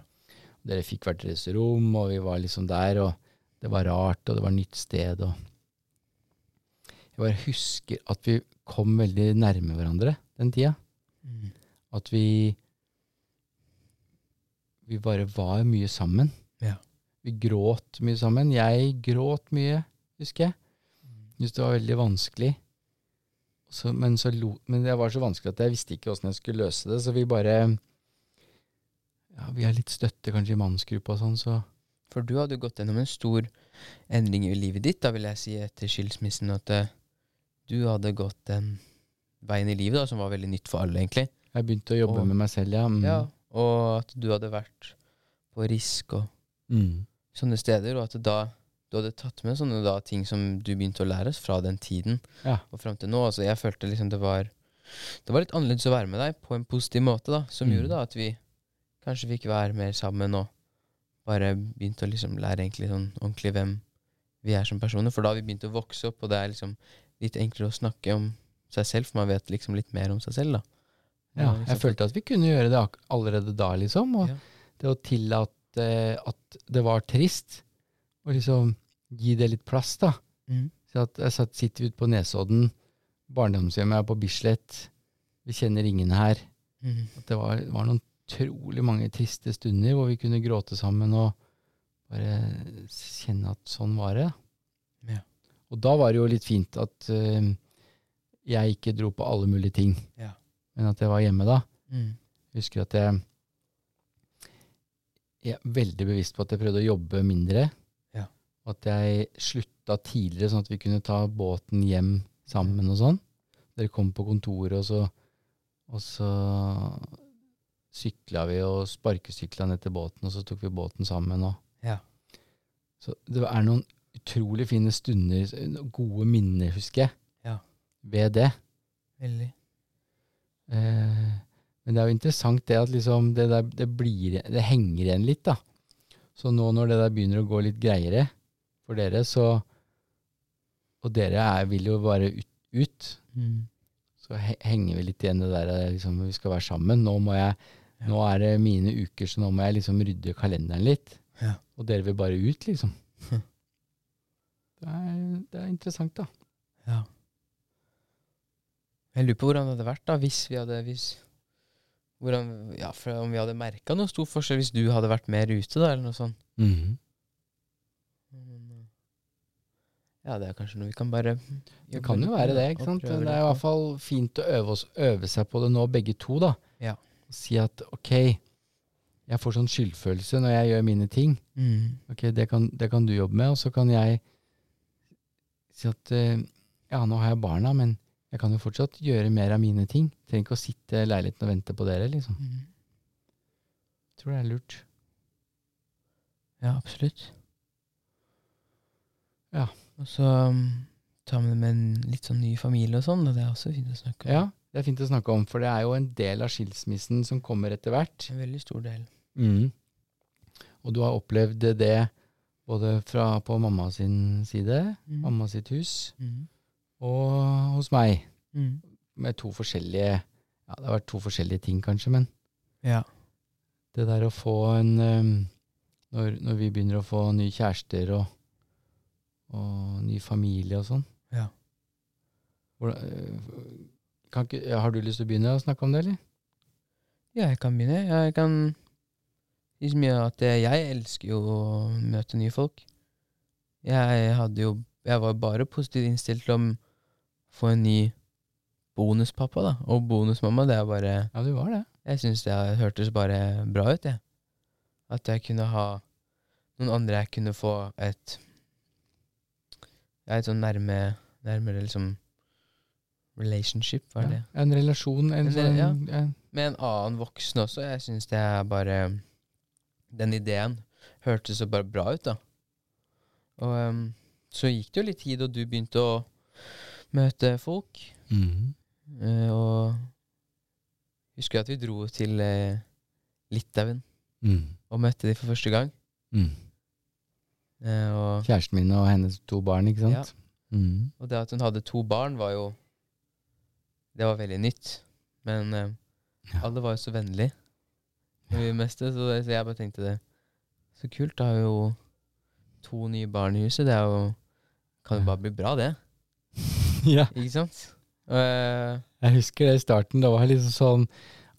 [SPEAKER 1] Dere fikk hvert deres rom, og vi var liksom der, og det var rart, og det var nytt sted, og Jeg bare husker at vi kom veldig nærme hverandre den tida.
[SPEAKER 2] Mm.
[SPEAKER 1] At vi Vi bare var mye sammen.
[SPEAKER 2] Ja.
[SPEAKER 1] Vi gråt mye sammen. Jeg gråt mye, husker jeg. Syntes det var veldig vanskelig. Så, men, så lo, men det var så vanskelig at jeg visste ikke åssen jeg skulle løse det, så vi bare Ja, vi har litt støtte kanskje i mannsgruppa og sånn, så
[SPEAKER 2] For du hadde gått gjennom en stor endring i livet ditt, da vil jeg si, etter skilsmissen. At eh, du hadde gått den veien i livet da, som var veldig nytt for alle, egentlig.
[SPEAKER 1] jeg begynte å jobbe
[SPEAKER 2] Og-
[SPEAKER 1] med meg selv, ja. Mm.
[SPEAKER 2] Ja, Og at du hadde vært på Risk og
[SPEAKER 1] Mm.
[SPEAKER 2] Sånne steder, og at da du hadde tatt med sånne da ting som du begynte å lære fra den tiden
[SPEAKER 1] Ja.
[SPEAKER 2] og fram til nå. Altså, jeg følte liksom det var Det var litt annerledes å være med deg på en positiv måte, da, som
[SPEAKER 1] Mm.
[SPEAKER 2] gjorde da at vi kanskje fikk være mer sammen og bare begynte å liksom lære egentlig sånn ordentlig hvem vi er som personer. For da har vi begynt å vokse opp, og det er liksom litt enklere å snakke om seg selv, for man vet liksom litt mer om seg selv, da.
[SPEAKER 1] Ja,
[SPEAKER 2] liksom
[SPEAKER 1] jeg følte at vi kunne gjøre det allerede da, liksom. Og
[SPEAKER 2] Ja.
[SPEAKER 1] det å tillate at det var trist, og liksom gi det litt plass, da.
[SPEAKER 2] Mm.
[SPEAKER 1] Så at jeg satt, sitter ute på Nesodden, barndomshjemmet er på Bislett, vi kjenner ingen her.
[SPEAKER 2] Mm.
[SPEAKER 1] At det var, var noen utrolig mange triste stunder hvor vi kunne gråte sammen og bare kjenne at sånn var det.
[SPEAKER 2] Ja.
[SPEAKER 1] Og da var det jo litt fint at uh, jeg ikke dro på alle mulige ting,
[SPEAKER 2] Ja.
[SPEAKER 1] men at jeg var hjemme da.
[SPEAKER 2] Mm.
[SPEAKER 1] Jeg husker at jeg, jeg er veldig bevisst på at jeg prøvde å jobbe mindre.
[SPEAKER 2] Ja.
[SPEAKER 1] At jeg slutta tidligere, sånn at vi kunne ta båten hjem sammen og sånn. Dere kom på kontoret, og så, og så sykla vi og sparkesykla ned til båten, og så tok vi båten sammen. Og.
[SPEAKER 2] Ja.
[SPEAKER 1] Så det er noen utrolig fine stunder, gode minner, husker jeg,
[SPEAKER 2] Ja.
[SPEAKER 1] ved det.
[SPEAKER 2] Veldig.
[SPEAKER 1] Eh, men det er jo interessant det at liksom det, der, det, blir, det henger igjen litt, da. Så nå når det der begynner å gå litt greiere for dere, så Og dere er, vil jo bare ut, ut,
[SPEAKER 2] mm.
[SPEAKER 1] så he henger vi litt igjen det der eh, liksom, vi skal være sammen. Nå, jeg, nå er det mine uker, så nå må jeg liksom rydde kalenderen litt.
[SPEAKER 2] Ja.
[SPEAKER 1] Og dere vil bare ut, liksom.
[SPEAKER 2] Hm.
[SPEAKER 1] Det er, det er interessant, da.
[SPEAKER 2] Ja. Jeg lurer på hvordan det hadde vært da hvis vi hadde hvis, hvordan, ja, for Om vi hadde merka noe stor forskjell hvis du hadde vært mer ute, da, eller noe sånt. Mm. Ja, det er kanskje noe vi kan bare
[SPEAKER 1] Det kan jo være det. ikke sant? Det er i hvert fall fint å øve, oss, øve seg på det nå, begge to. da.
[SPEAKER 2] Ja.
[SPEAKER 1] Si at ok, jeg får sånn skyldfølelse når jeg gjør mine ting.
[SPEAKER 2] Mm.
[SPEAKER 1] Ok, det kan, det kan du jobbe med, og så kan jeg si at eh, ja, nå har jeg barna, men jeg kan jo fortsatt gjøre mer av mine ting. Trenger ikke å sitte i leiligheten og vente på dere, liksom.
[SPEAKER 2] Mm.
[SPEAKER 1] Tror det er lurt.
[SPEAKER 2] Ja, absolutt.
[SPEAKER 1] Ja.
[SPEAKER 2] Og så um, ta med det med en litt sånn ny familie og sånn, og det er også fint å snakke om.
[SPEAKER 1] Ja, det er fint å snakke om, for det er jo en del av skilsmissen som kommer etter hvert.
[SPEAKER 2] En veldig stor del.
[SPEAKER 1] Mm. Og du har opplevd det både fra på mamma sin side,
[SPEAKER 2] Mm.
[SPEAKER 1] mamma sitt hus,
[SPEAKER 2] Mm.
[SPEAKER 1] Og hos meg.
[SPEAKER 2] Mm.
[SPEAKER 1] Med to forskjellige Ja, det har vært to forskjellige ting, kanskje, men
[SPEAKER 2] Ja.
[SPEAKER 1] det der å få en um, når, når vi begynner å få nye kjærester og, og ny familie og sånn
[SPEAKER 2] Ja.
[SPEAKER 1] øh, kan ikke, Har du lyst til å begynne å snakke om det, eller?
[SPEAKER 2] Ja, jeg kan begynne. Jeg kan så mye at eh, jeg elsker jo å møte nye folk. Jeg hadde jo Jeg var bare positivt innstilt til å få en ny bonuspappa, da. Og bonusmamma, det er bare
[SPEAKER 1] Ja, du var det.
[SPEAKER 2] Jeg syns det hørtes bare bra ut, jeg. At jeg kunne ha noen andre jeg kunne få et Ja, et sånn nærme Nærmere liksom relationship, hva er det?
[SPEAKER 1] Ja, en relasjon, en
[SPEAKER 2] En-
[SPEAKER 1] sånn
[SPEAKER 2] ja.
[SPEAKER 1] en,
[SPEAKER 2] med en annen voksen også. Jeg syns det er bare Den ideen hørtes så bare bra ut, da. Og um, så gikk det jo litt tid, og du begynte å møte folk.
[SPEAKER 1] Mm.
[SPEAKER 2] Uh, og husker at vi dro til uh, Litauen
[SPEAKER 1] mm.
[SPEAKER 2] og møtte de for første gang.
[SPEAKER 1] Mm.
[SPEAKER 2] Uh, og,
[SPEAKER 1] Kjæresten min og hennes to barn, ikke
[SPEAKER 2] Ja.
[SPEAKER 1] sant? Mhm.
[SPEAKER 2] og det at hun hadde to barn, var jo Det var veldig nytt. Men
[SPEAKER 1] Ja.
[SPEAKER 2] alle var jo så vennlige når vi møttes, så, det- så jeg bare tenkte det Så kult. Da har jo to nye barn i huset. Det er jo Kan jo bare bli bra, det.
[SPEAKER 1] ja.
[SPEAKER 2] Ikke sant? Uh,
[SPEAKER 1] Jeg husker det i starten. Det var liksom sånn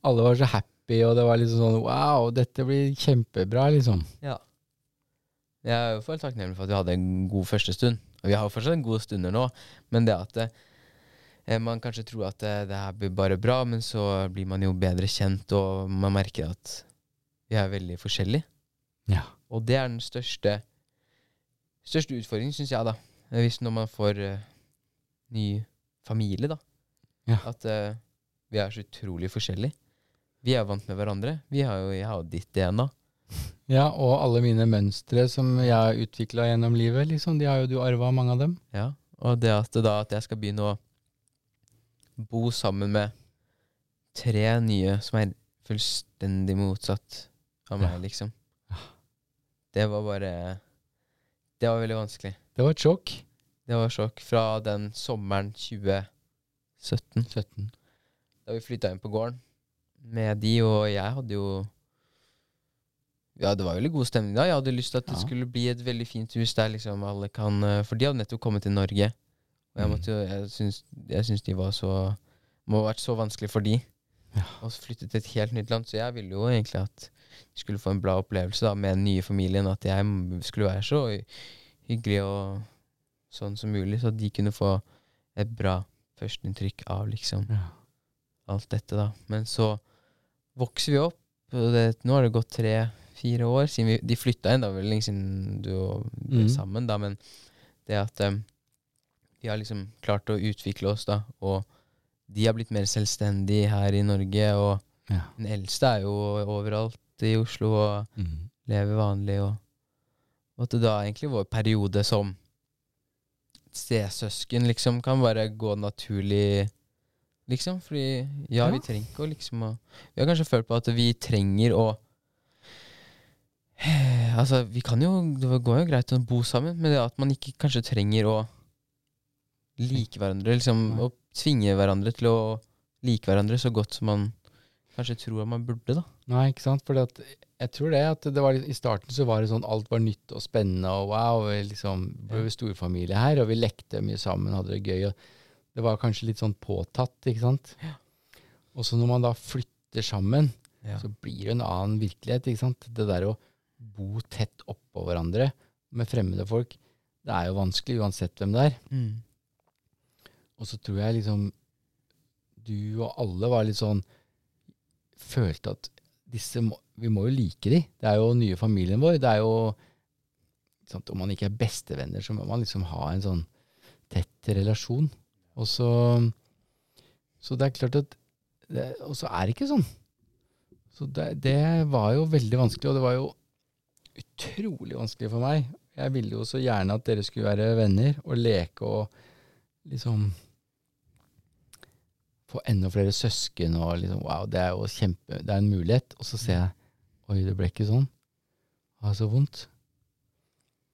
[SPEAKER 1] Alle var så happy, og det var liksom sånn Wow, dette blir kjempebra, liksom.
[SPEAKER 2] ja. Jeg er jo hvert takknemlig for at vi hadde en god første stund. Og vi har jo fortsatt en god stunder nå, men det at eh, man kanskje tror at eh, det her blir bare bra, men så blir man jo bedre kjent, og man merker at vi er veldig forskjellige.
[SPEAKER 1] Ja.
[SPEAKER 2] Og det er den største Største utfordringen, syns jeg, da. Hvis når man får eh, ny familie, da.
[SPEAKER 1] Ja.
[SPEAKER 2] At uh, vi er så utrolig forskjellige. Vi er vant med hverandre. Vi har jo, jeg har jo ditt DNA.
[SPEAKER 1] Ja, og alle mine mønstre som jeg har utvikla gjennom livet, liksom, de har jo du arva, mange av dem.
[SPEAKER 2] Ja. Og det at, da, at jeg skal begynne å bo sammen med tre nye som er fullstendig motsatt av meg,
[SPEAKER 1] Ja.
[SPEAKER 2] liksom. Det var bare Det var veldig vanskelig.
[SPEAKER 1] Det var et sjokk.
[SPEAKER 2] Det var sjokk fra den sommeren 2017,
[SPEAKER 1] 17.
[SPEAKER 2] da vi flytta inn på gården med de, og jeg hadde jo Ja, det var veldig god stemning da. Jeg hadde lyst til at det
[SPEAKER 1] Ja.
[SPEAKER 2] skulle bli et veldig fint hus der liksom alle kan eh, For de hadde nettopp kommet til Norge, og jeg
[SPEAKER 1] Mm.
[SPEAKER 2] måtte Jeg syns, jeg syns de var så Må ha vært så vanskelig for de
[SPEAKER 1] Ja.
[SPEAKER 2] å flyttet til et helt nytt land, så jeg ville jo egentlig at de skulle få en bra opplevelse da med den nye familien, at jeg skulle være så hyggelig og sånn som mulig, så de kunne få et bra førsteinntrykk av liksom
[SPEAKER 1] Ja.
[SPEAKER 2] alt dette, da. Men så vokser vi opp, det, nå har det gått tre-fire år siden vi, de flytta inn. Da vel lenge siden du og ble
[SPEAKER 1] mm.
[SPEAKER 2] sammen, da, men det at um, vi har liksom klart å utvikle oss, da, og de har blitt mer selvstendige her i Norge, og
[SPEAKER 1] Ja.
[SPEAKER 2] den eldste er jo overalt i Oslo og
[SPEAKER 1] mm.
[SPEAKER 2] lever vanlig, og, og at det da egentlig vår periode som stesøsken liksom kan bare gå naturlig, liksom. Fordi ja,
[SPEAKER 1] Ja.
[SPEAKER 2] vi trenger ikke å liksom å Vi har kanskje følt på at vi trenger å Altså, vi kan jo Det går jo greit å bo sammen, men det at man ikke kanskje trenger å like hverandre, liksom, Å tvinge hverandre til å like hverandre så godt som man kanskje tror at man burde, da.
[SPEAKER 1] Nei, ikke sant. For jeg tror det at det var, i starten så var det sånn alt var nytt og spennende, og wow, vi liksom ble storfamilie her, og vi lekte mye sammen, hadde det gøy. og Det var kanskje litt sånn påtatt, ikke sant.
[SPEAKER 2] Ja.
[SPEAKER 1] Og så når man da flytter sammen,
[SPEAKER 2] Ja.
[SPEAKER 1] så blir det en annen virkelighet, ikke sant. Det der å bo tett oppå hverandre med fremmede folk, det er jo vanskelig uansett hvem det er.
[SPEAKER 2] Mm.
[SPEAKER 1] Og så tror jeg liksom du og alle var litt sånn Følte at disse må, vi må jo like de. Det er jo nye familien vår. Det er jo sant, Om man ikke er bestevenner, så må man liksom ha en sånn tett relasjon. Og så Så det er klart at Og så er det ikke sånn. Så det, det var jo veldig vanskelig, og det var jo utrolig vanskelig for meg. Jeg ville jo så gjerne at dere skulle være venner og leke og liksom få enda flere søsken og liksom Wow, det er jo kjempe Det er en mulighet. Og så ser jeg Oi, det ble ikke sånn. Det var så vondt.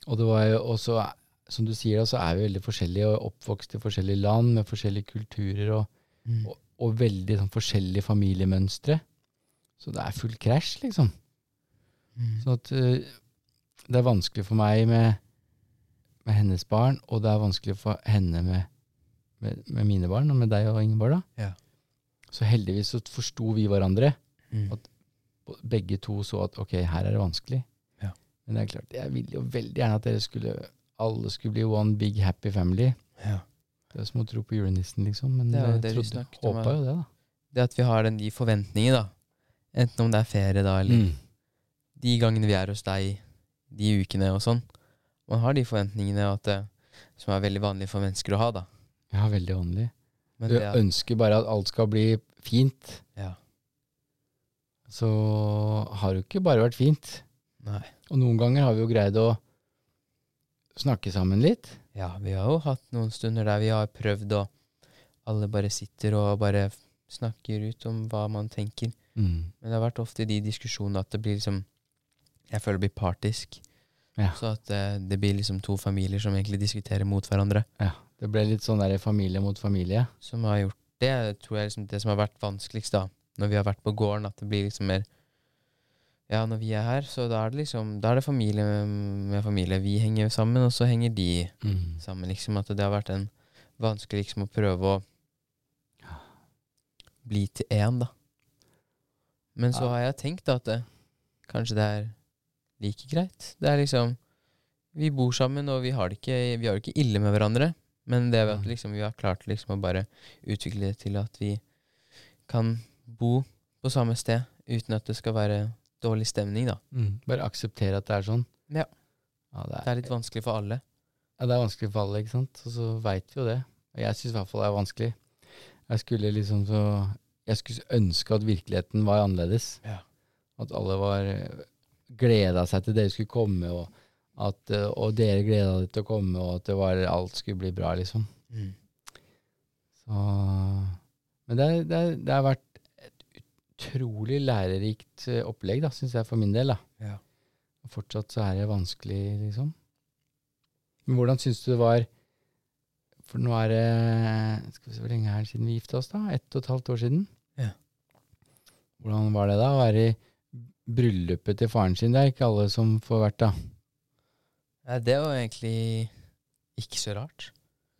[SPEAKER 1] Og det var jo også Som du sier, da, så er vi veldig forskjellige og oppvokst i forskjellige land med forskjellige kulturer og,
[SPEAKER 2] Mm.
[SPEAKER 1] og, og veldig sånn forskjellige familiemønstre. Så det er full krasj, liksom.
[SPEAKER 2] Mm.
[SPEAKER 1] Så at eh, det er vanskelig for meg med, med hennes barn, og det er vanskelig for henne med, med, med mine barn, og med deg og Ingeborg. da.
[SPEAKER 2] Ja.
[SPEAKER 1] Så heldigvis så forsto vi hverandre.
[SPEAKER 2] Mm.
[SPEAKER 1] At begge to så at ok, her er det vanskelig.
[SPEAKER 2] Ja.
[SPEAKER 1] Men det er klart, jeg ville jo veldig gjerne at dere skulle alle skulle bli one big happy family.
[SPEAKER 2] Ja.
[SPEAKER 1] Det er som å tro på julenissen, liksom. Men
[SPEAKER 2] Det
[SPEAKER 1] jeg
[SPEAKER 2] det
[SPEAKER 1] trodde, håpa jo det, da.
[SPEAKER 2] Det at vi har den, de forventningene, da. Enten om det er ferie, da, eller
[SPEAKER 1] Mm.
[SPEAKER 2] de gangene vi er hos deg, de ukene og sånn. Man har de forventningene at det, som er veldig vanlige for mennesker å ha, da.
[SPEAKER 1] Ja, veldig åndelig.
[SPEAKER 2] Men
[SPEAKER 1] Du
[SPEAKER 2] det at,
[SPEAKER 1] ønsker bare at alt skal bli fint.
[SPEAKER 2] ja.
[SPEAKER 1] Så har det jo ikke bare vært fint.
[SPEAKER 2] Nei.
[SPEAKER 1] Og noen ganger har vi jo greid å snakke sammen litt.
[SPEAKER 2] Ja, vi har jo hatt noen stunder der vi har prøvd, og alle bare sitter og bare snakker ut om hva man tenker.
[SPEAKER 1] Mm.
[SPEAKER 2] Men det har vært ofte i de diskusjonene at det blir liksom Jeg føler det blir partisk.
[SPEAKER 1] Ja.
[SPEAKER 2] Så at eh, det blir liksom to familier som egentlig diskuterer mot hverandre.
[SPEAKER 1] Ja, det ble litt sånn der familie mot familie.
[SPEAKER 2] Som har gjort det, tror jeg liksom det som har vært vanskeligst, da. Når vi har vært på gården, at det blir liksom mer Ja, når vi er her, så da er det liksom Da er det familie med, med familie. Vi henger sammen, og så henger de
[SPEAKER 1] Mm.
[SPEAKER 2] sammen, liksom. At det har vært en vanskelig liksom å prøve å bli til én, da. Men så har jeg tenkt da at det, kanskje det er like greit. Det er liksom Vi bor sammen, og vi har det ikke, vi har det ikke ille med hverandre. Men det er at liksom, vi har klart liksom å bare utvikle det til at vi kan bo på samme sted uten at det skal være dårlig stemning, da.
[SPEAKER 1] Mm. Bare akseptere at det er sånn.
[SPEAKER 2] Ja.
[SPEAKER 1] Ja, det
[SPEAKER 2] Det er litt vanskelig for alle.
[SPEAKER 1] Ja, det er vanskelig for alle, ikke sant. Og så veit vi jo det. Og jeg syns i hvert fall det er vanskelig. Jeg skulle liksom så Jeg skulle ønske at virkeligheten var annerledes.
[SPEAKER 2] Ja.
[SPEAKER 1] At alle var gleda seg til dere skulle komme, og, at, eh, og dere gleda dere til å komme, og at det var, alt skulle bli bra, liksom.
[SPEAKER 2] Mm.
[SPEAKER 1] Så Men det, det, det har vært et utrolig lærerikt eh, opplegg, da, syns jeg, for min del. da.
[SPEAKER 2] Ja.
[SPEAKER 1] Og fortsatt så er det vanskelig, liksom. Men hvordan syns du det var For nå er det Skal vi se hvor lenge er det siden vi gifta oss, da? Ett og et halvt år siden?
[SPEAKER 2] Ja.
[SPEAKER 1] Hvordan var det da å være i bryllupet til faren sin? Det er ikke alle som får vært, da.
[SPEAKER 2] Ja, det var egentlig ikke så rart.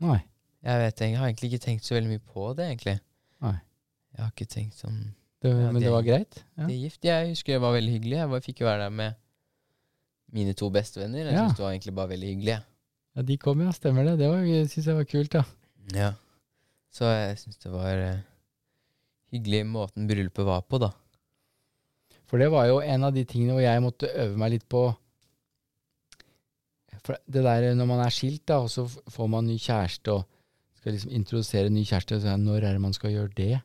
[SPEAKER 1] Nei.
[SPEAKER 2] Jeg vet jeg har egentlig ikke tenkt så veldig mye på det, egentlig.
[SPEAKER 1] Nei.
[SPEAKER 2] Jeg har ikke tenkt sånn
[SPEAKER 1] Det,
[SPEAKER 2] Ja,
[SPEAKER 1] men
[SPEAKER 2] det
[SPEAKER 1] det var greit? Ja.
[SPEAKER 2] Det er gift. Jeg husker det var veldig hyggelig. Jeg fikk jo være der med mine to bestevenner. Jeg
[SPEAKER 1] Ja.
[SPEAKER 2] synes det var egentlig bare veldig hyggelig.
[SPEAKER 1] ja, de kom, ja. Stemmer det. Det syns jeg var kult, da.
[SPEAKER 2] Ja. Så jeg syns det var uh, hyggelig måten bryllupet var på, da.
[SPEAKER 1] For det var jo en av de tingene hvor jeg måtte øve meg litt på For det der når man er skilt, da, og så får man ny kjæreste og skal liksom introdusere ny kjæreste, så er når er det man skal gjøre det?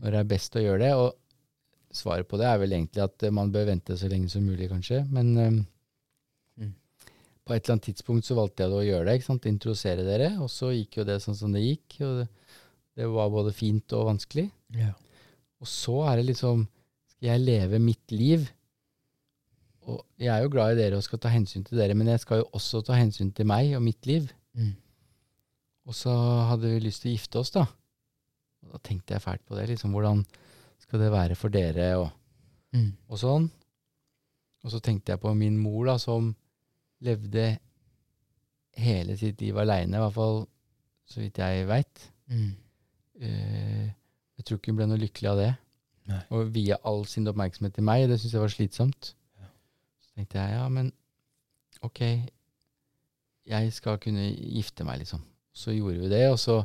[SPEAKER 1] Når er det best å gjøre det? Og svaret på det er vel egentlig at eh, man bør vente så lenge som mulig, kanskje. Men um,
[SPEAKER 2] Mm.
[SPEAKER 1] på et eller annet tidspunkt så valgte jeg da å gjøre det. ikke sant? Introdusere dere. Og så gikk jo det sånn som det gikk. Og det, det var både fint og vanskelig.
[SPEAKER 2] Ja.
[SPEAKER 1] Og så er det liksom jeg leve mitt liv? Og jeg er jo glad i dere og skal ta hensyn til dere, men jeg skal jo også ta hensyn til meg og mitt liv.
[SPEAKER 2] Mm.
[SPEAKER 1] Og så hadde vi lyst til å gifte oss, da. Og da tenkte jeg fælt på det. liksom, Hvordan skal det være for dere, og,
[SPEAKER 2] Mm.
[SPEAKER 1] og sånn. Og så tenkte jeg på min mor, da, som levde hele sitt liv aleine, i hvert fall så vidt jeg veit.
[SPEAKER 2] Mm.
[SPEAKER 1] Uh, jeg tror ikke hun ble noe lykkelig av det.
[SPEAKER 2] Nei.
[SPEAKER 1] Og vie all sin oppmerksomhet til meg, det syntes jeg var slitsomt.
[SPEAKER 2] Ja.
[SPEAKER 1] Så tenkte jeg ja, men ok, jeg skal kunne gifte meg, liksom. Så gjorde vi det, og så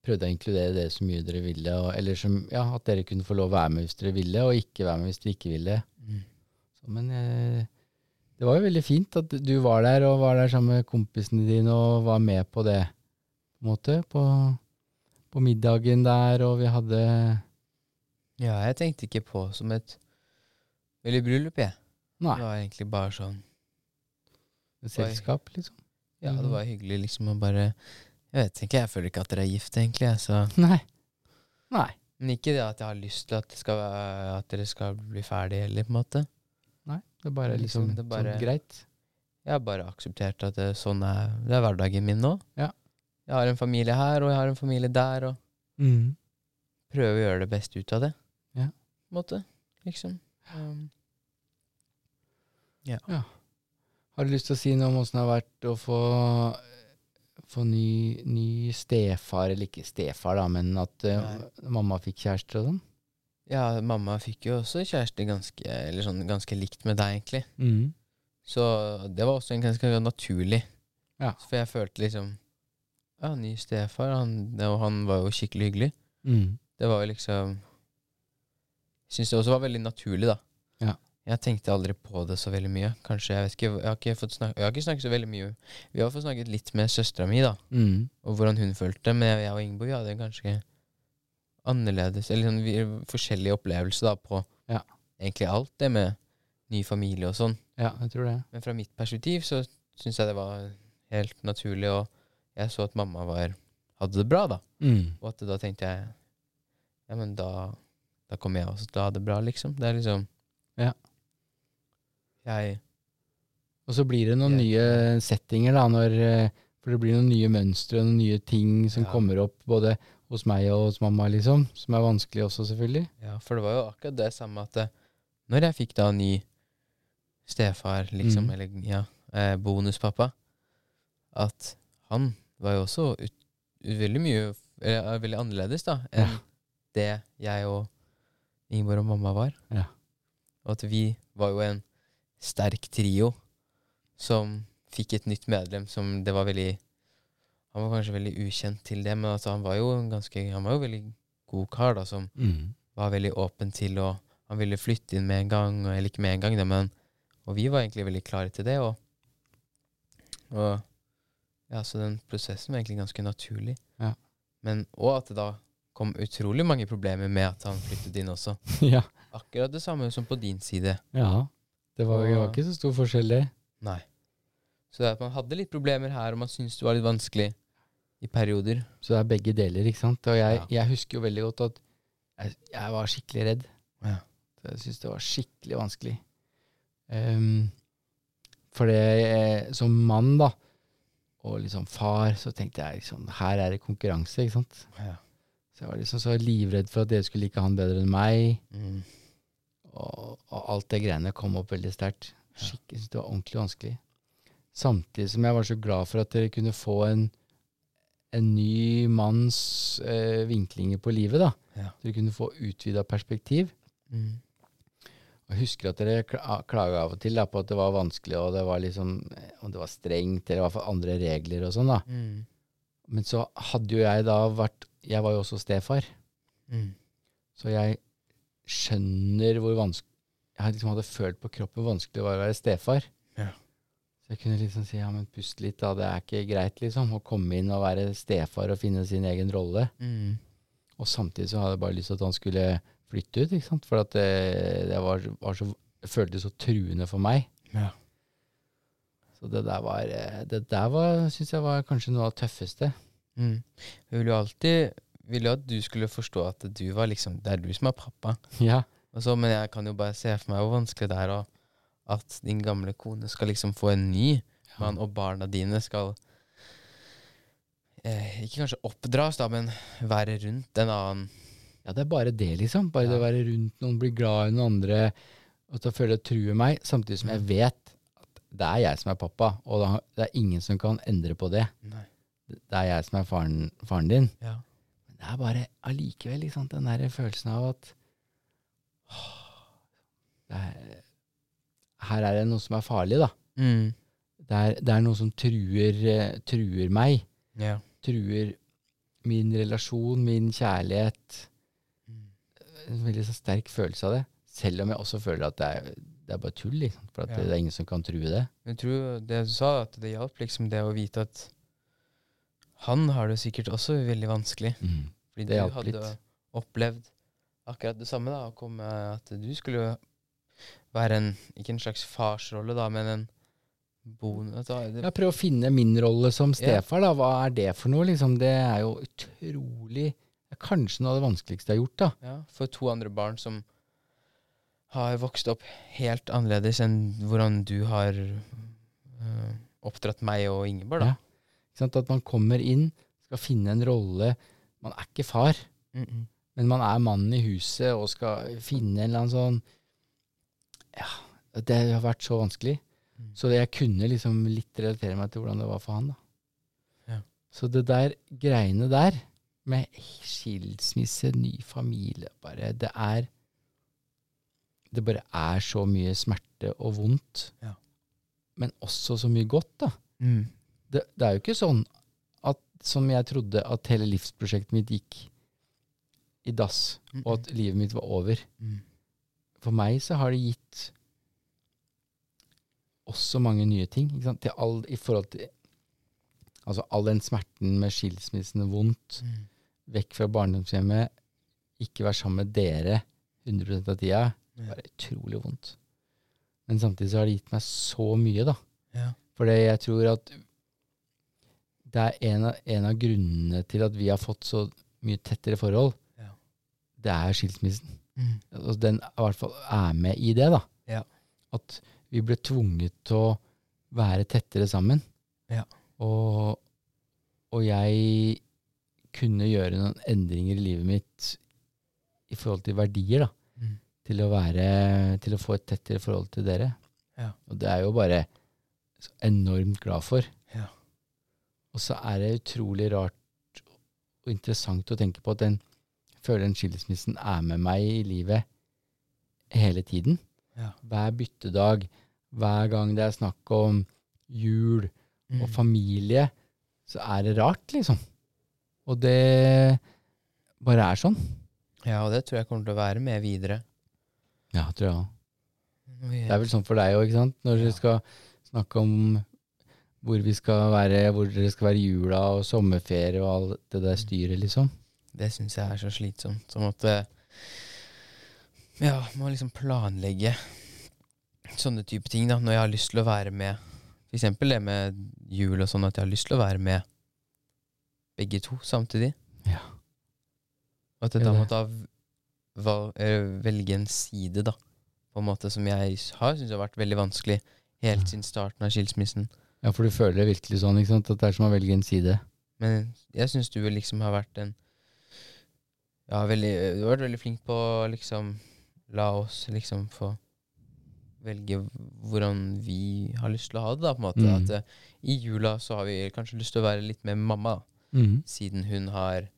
[SPEAKER 1] prøvde jeg å inkludere dere så mye dere ville, og, eller som, ja, at dere kunne få lov å være med hvis dere ville, og ikke være med hvis dere ikke ville.
[SPEAKER 2] Mm.
[SPEAKER 1] Så, men eh, det var jo veldig fint at du var der, og var der sammen med kompisene dine og var med på det, på en måte. På, på middagen der, og vi hadde
[SPEAKER 2] Ja, jeg tenkte ikke på som et veldig bryllup, jeg.
[SPEAKER 1] Nei,
[SPEAKER 2] Det var egentlig bare sånn
[SPEAKER 1] et selskap, liksom.
[SPEAKER 2] Ja, det var hyggelig liksom å bare Jeg vet ikke, jeg føler ikke at dere er gift, egentlig. jeg, Så.
[SPEAKER 1] Nei. Nei.
[SPEAKER 2] Men ikke det at jeg har lyst til at, det skal, at dere skal bli ferdig heller, på en måte.
[SPEAKER 1] Nei. Det er bare
[SPEAKER 2] Liksom,
[SPEAKER 1] liksom
[SPEAKER 2] det er bare-
[SPEAKER 1] sånn greit.
[SPEAKER 2] Jeg har bare akseptert at det, sånn er, det er hverdagen min nå.
[SPEAKER 1] Ja.
[SPEAKER 2] Jeg har en familie her, og jeg har en familie der, og
[SPEAKER 1] Mm.
[SPEAKER 2] prøver å gjøre det beste ut av det.
[SPEAKER 1] Ja.
[SPEAKER 2] På en måte, liksom. Um,
[SPEAKER 1] Har du lyst til å si noe om åssen det har vært å få, få ny, ny stefar, eller ikke stefar, da, men at uh, mamma fikk kjæreste og sånn?
[SPEAKER 2] ja, mamma fikk jo også kjæreste ganske, eller sånn, ganske likt med deg, egentlig.
[SPEAKER 1] Mm.
[SPEAKER 2] Så det var også en ganske naturlig.
[SPEAKER 1] Ja.
[SPEAKER 2] For jeg følte liksom Ja, ny stefar, han, og han var jo skikkelig hyggelig.
[SPEAKER 1] Mm.
[SPEAKER 2] Det var jo liksom Jeg syns det også var veldig naturlig, da.
[SPEAKER 1] Ja.
[SPEAKER 2] Jeg tenkte aldri på det så veldig mye. Kanskje, Jeg vet ikke, jeg har ikke, fått snak jeg har ikke snakket så veldig mye Vi har fått snakket litt med søstera mi, da,
[SPEAKER 1] Mm.
[SPEAKER 2] og hvordan hun følte. Men jeg, jeg og Ingeborg hadde ganske annerledes Eller sånn vi, forskjellige opplevelser da på
[SPEAKER 1] Ja.
[SPEAKER 2] egentlig alt det med ny familie og sånn.
[SPEAKER 1] Ja, jeg tror det.
[SPEAKER 2] Men fra mitt perspektiv så syns jeg det var helt naturlig, og jeg så at mamma var, hadde det bra, da.
[SPEAKER 1] Mm.
[SPEAKER 2] Og at da tenkte jeg Ja, men da, da kommer jeg også til å ha det bra, liksom. Det er liksom
[SPEAKER 1] Ja.
[SPEAKER 2] Jeg
[SPEAKER 1] Og så blir det noen
[SPEAKER 2] Jeg-
[SPEAKER 1] nye settinger, da, når eh, For det blir noen nye mønstre og noen nye ting som
[SPEAKER 2] Ja.
[SPEAKER 1] kommer opp både hos meg og hos mamma, liksom. Som er vanskelig også, selvfølgelig.
[SPEAKER 2] Ja, for det var jo akkurat det samme at eh, når jeg fikk da ny stefar, liksom,
[SPEAKER 1] Mm.
[SPEAKER 2] eller ja, eh, bonuspappa, at han var jo også ut, veldig mye eller, Veldig annerledes, da, enn
[SPEAKER 1] Ja.
[SPEAKER 2] det jeg og Ingeborg og mamma var.
[SPEAKER 1] Ja.
[SPEAKER 2] Og at vi var jo en sterk trio som fikk et nytt medlem som det var veldig Han var kanskje veldig ukjent til det, men altså han var jo en ganske Han var jo veldig god kar, da, som
[SPEAKER 1] Mm.
[SPEAKER 2] var veldig åpen til å Han ville flytte inn med en gang, eller ikke med en gang, da, men Og vi var egentlig veldig klare til det, og, og Ja, så den prosessen var egentlig ganske naturlig.
[SPEAKER 1] Ja.
[SPEAKER 2] Men òg at det da kom utrolig mange problemer med at han flyttet inn også.
[SPEAKER 1] ja.
[SPEAKER 2] Akkurat det samme som på din side.
[SPEAKER 1] ja. Det var, det var ikke så stor forskjell, det.
[SPEAKER 2] Nei. Så det er at man hadde litt problemer her, og man syntes det var litt vanskelig i perioder.
[SPEAKER 1] Så det er begge deler, ikke sant. Og jeg,
[SPEAKER 2] Ja.
[SPEAKER 1] jeg husker jo veldig godt at jeg, jeg var skikkelig redd.
[SPEAKER 2] Ja.
[SPEAKER 1] Så Jeg syntes det var skikkelig vanskelig. Um, for det, eh, som mann, da, og liksom far, så tenkte jeg liksom Her er det konkurranse, ikke sant.
[SPEAKER 2] Ja.
[SPEAKER 1] Så jeg var liksom så livredd for at dere skulle like han bedre enn meg.
[SPEAKER 2] Mm.
[SPEAKER 1] Og, og alt det greiene kom opp veldig sterkt. Skikkelig, det var ordentlig vanskelig. Samtidig som jeg var så glad for at dere kunne få en, en ny manns eh, vinklinger på livet. da.
[SPEAKER 2] Ja.
[SPEAKER 1] Dere kunne få utvida perspektiv.
[SPEAKER 2] Mm.
[SPEAKER 1] Jeg husker at dere kla- klaga av og til da, på at det var vanskelig, og det var liksom, eh, om det var strengt, eller i hvert fall andre regler og sånn. da.
[SPEAKER 2] Mm.
[SPEAKER 1] Men så hadde jo jeg da vært Jeg var jo også stefar,
[SPEAKER 2] Mm.
[SPEAKER 1] så jeg skjønner hvor vanskelig Jeg liksom hadde følt på kroppen hvor vanskelig det var å være stefar.
[SPEAKER 2] Ja.
[SPEAKER 1] Så jeg kunne liksom si ja, men pust litt, da. Det er ikke greit, liksom. Å komme inn og være stefar og finne sin egen rolle.
[SPEAKER 2] Mm.
[SPEAKER 1] Og samtidig så hadde jeg bare lyst til at han skulle flytte ut, ikke sant. For det, det var, var så føltes så truende for meg.
[SPEAKER 2] Ja.
[SPEAKER 1] Så det der var eh, Det der var, syns jeg var kanskje noe av det tøffeste.
[SPEAKER 2] Mm. Jeg ville jo alltid ville at du skulle forstå at du var liksom Det er du som er pappa.
[SPEAKER 1] Ja.
[SPEAKER 2] Så, men jeg kan jo bare se for meg hvor vanskelig det er å, at din gamle kone skal liksom få en ny mann, og barna dine skal eh, Ikke kanskje oppdras, da, men være rundt en annen
[SPEAKER 1] Ja, det er bare det, liksom. Bare det å være rundt noen, bli glad i noen andre, og så føle det truer meg, samtidig som jeg vet at det er jeg som er pappa, og det er ingen som kan endre på det.
[SPEAKER 2] Nei.
[SPEAKER 1] Det er jeg som er faren, faren din.
[SPEAKER 2] Ja.
[SPEAKER 1] Men det er bare allikevel liksom, den der følelsen av at åh, er, Her er det noe som er farlig, da.
[SPEAKER 2] Mm.
[SPEAKER 1] Det er, det er noe som truer, truer meg.
[SPEAKER 2] Ja.
[SPEAKER 1] Truer min relasjon, min kjærlighet.
[SPEAKER 2] Mm.
[SPEAKER 1] En veldig så sterk følelse av det. Selv om jeg også føler at det er, det er bare tull, liksom. For at
[SPEAKER 2] Ja.
[SPEAKER 1] det, det er ingen som kan true det.
[SPEAKER 2] Jeg tror det du sa, at det hjalp liksom det å vite at han har det sikkert også veldig vanskelig. Fordi
[SPEAKER 1] Det
[SPEAKER 2] du hadde
[SPEAKER 1] litt.
[SPEAKER 2] opplevd akkurat det samme, da. Komme At du skulle være en Ikke en slags farsrolle, da, men en bonus Prøv
[SPEAKER 1] Jeg prøver å finne min rolle som stefar. da. Hva er det for noe? Liksom, det er jo utrolig er Kanskje noe av det vanskeligste jeg har gjort. da.
[SPEAKER 2] ja, For to andre barn som har vokst opp helt annerledes enn hvordan du har øh, oppdratt meg og Ingeborg, da.
[SPEAKER 1] Ja. At man kommer inn, skal finne en rolle. Man er ikke far,
[SPEAKER 2] Mm -mm.
[SPEAKER 1] men man er mannen i huset og skal finne en eller annen sånn Ja, det har vært så vanskelig.
[SPEAKER 2] Mm.
[SPEAKER 1] Så jeg kunne liksom litt relatere meg til hvordan det var for han. da.
[SPEAKER 2] Ja.
[SPEAKER 1] Så det der greiene der, med skilsmisse, ny familie bare, Det er Det bare er så mye smerte og vondt.
[SPEAKER 2] Ja.
[SPEAKER 1] Men også så mye godt, da.
[SPEAKER 2] Mm.
[SPEAKER 1] Det, det er jo ikke sånn at, som jeg trodde, at hele livsprosjektet mitt gikk i dass,
[SPEAKER 2] Mm
[SPEAKER 1] og at livet mitt var over.
[SPEAKER 2] Mm.
[SPEAKER 1] For meg så har det gitt også mange nye ting. Ikke sant? Til all, I forhold til altså all den smerten med skilsmissen, vondt,
[SPEAKER 2] Mm.
[SPEAKER 1] vekk fra barndomshjemmet, ikke være sammen med dere 100 av tida,
[SPEAKER 2] Ja.
[SPEAKER 1] bare utrolig vondt. Men samtidig så har det gitt meg så mye, da.
[SPEAKER 2] Ja.
[SPEAKER 1] Fordi jeg tror at det er en av, en av grunnene til at vi har fått så mye tettere forhold,
[SPEAKER 2] Ja.
[SPEAKER 1] det er skilsmissen.
[SPEAKER 2] Mm.
[SPEAKER 1] Altså, den i hvert fall er med i det, da.
[SPEAKER 2] Ja.
[SPEAKER 1] At vi ble tvunget til å være tettere sammen.
[SPEAKER 2] Ja.
[SPEAKER 1] Og, og jeg kunne gjøre noen endringer i livet mitt i forhold til verdier, da.
[SPEAKER 2] Mm.
[SPEAKER 1] Til å være Til å få et tettere forhold til dere.
[SPEAKER 2] Ja.
[SPEAKER 1] Og det er jeg jo bare så enormt glad for.
[SPEAKER 2] Ja.
[SPEAKER 1] Og så er det utrolig rart og interessant å tenke på at den føler den skilsmissen er med meg i livet hele tiden.
[SPEAKER 2] Ja.
[SPEAKER 1] Hver byttedag, hver gang det er snakk om jul
[SPEAKER 2] Mm.
[SPEAKER 1] og familie, så er det rart, liksom. Og det bare er sånn.
[SPEAKER 2] Ja, og det tror jeg kommer til å være med videre.
[SPEAKER 1] Ja, tror jeg òg. Det er vel sånn for deg òg, ikke sant? Når dere skal snakke om hvor vi skal være, hvor dere skal være i jula og sommerferie og alt det der styret, liksom.
[SPEAKER 2] Det syns jeg er så slitsomt. Som at eh, Ja, må liksom planlegge sånne type ting, da. Når jeg har lyst til å være med. Eksempel det med jul og sånn, at jeg har lyst til å være med begge to samtidig.
[SPEAKER 1] Ja.
[SPEAKER 2] At jeg da måtte velge en side, da. På en måte som jeg har syntes har vært veldig vanskelig helt
[SPEAKER 1] Ja.
[SPEAKER 2] siden starten av skilsmissen.
[SPEAKER 1] Ja, for du føler det virkelig sånn, ikke sant? At det er som å velge en side.
[SPEAKER 2] Men jeg syns du liksom har vært en Ja, veldig Du har vært veldig flink på å liksom la oss liksom få velge hvordan vi har lyst til å ha det, da, på en måte.
[SPEAKER 1] Mm.
[SPEAKER 2] At uh, i jula så har vi kanskje lyst til å være litt med mamma,
[SPEAKER 1] mm.
[SPEAKER 2] siden hun har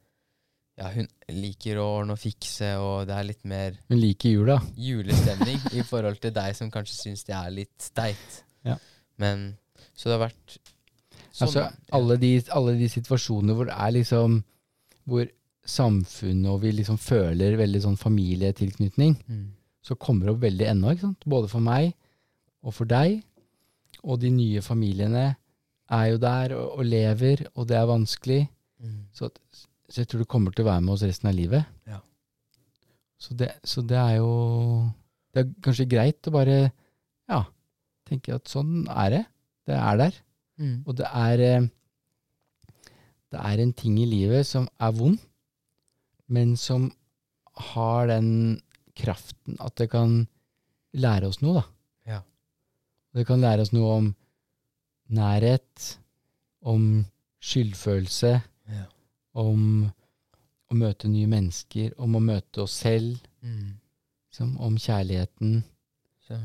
[SPEAKER 2] Ja, hun liker å ordne og fikse, og det er litt mer
[SPEAKER 1] Hun liker jula.
[SPEAKER 2] julestemning i forhold til deg som kanskje syns det er litt steit.
[SPEAKER 1] Ja.
[SPEAKER 2] Men Så det har vært sånn.
[SPEAKER 1] Altså, alle de, alle de situasjoner hvor det er liksom Hvor samfunnet og vi liksom føler veldig sånn familietilknytning,
[SPEAKER 2] mm.
[SPEAKER 1] Så kommer det opp veldig ennå, ikke sant? Både for meg og for deg. Og de nye familiene er jo der og, og lever, og det er vanskelig.
[SPEAKER 2] Mm.
[SPEAKER 1] Så, så jeg tror det kommer til å være med oss resten av livet.
[SPEAKER 2] Ja.
[SPEAKER 1] Så, det, så det er jo Det er kanskje greit å bare ja, tenke at sånn er det. Det er der.
[SPEAKER 2] Mm.
[SPEAKER 1] Og det er eh, Det er en ting i livet som er vond, men som har den kraften at det kan lære oss noe, da.
[SPEAKER 2] Ja.
[SPEAKER 1] Det kan lære oss noe om nærhet, om skyldfølelse,
[SPEAKER 2] Ja.
[SPEAKER 1] Om å møte nye mennesker, om å møte oss selv,
[SPEAKER 2] Mm.
[SPEAKER 1] liksom, om kjærligheten.
[SPEAKER 2] Så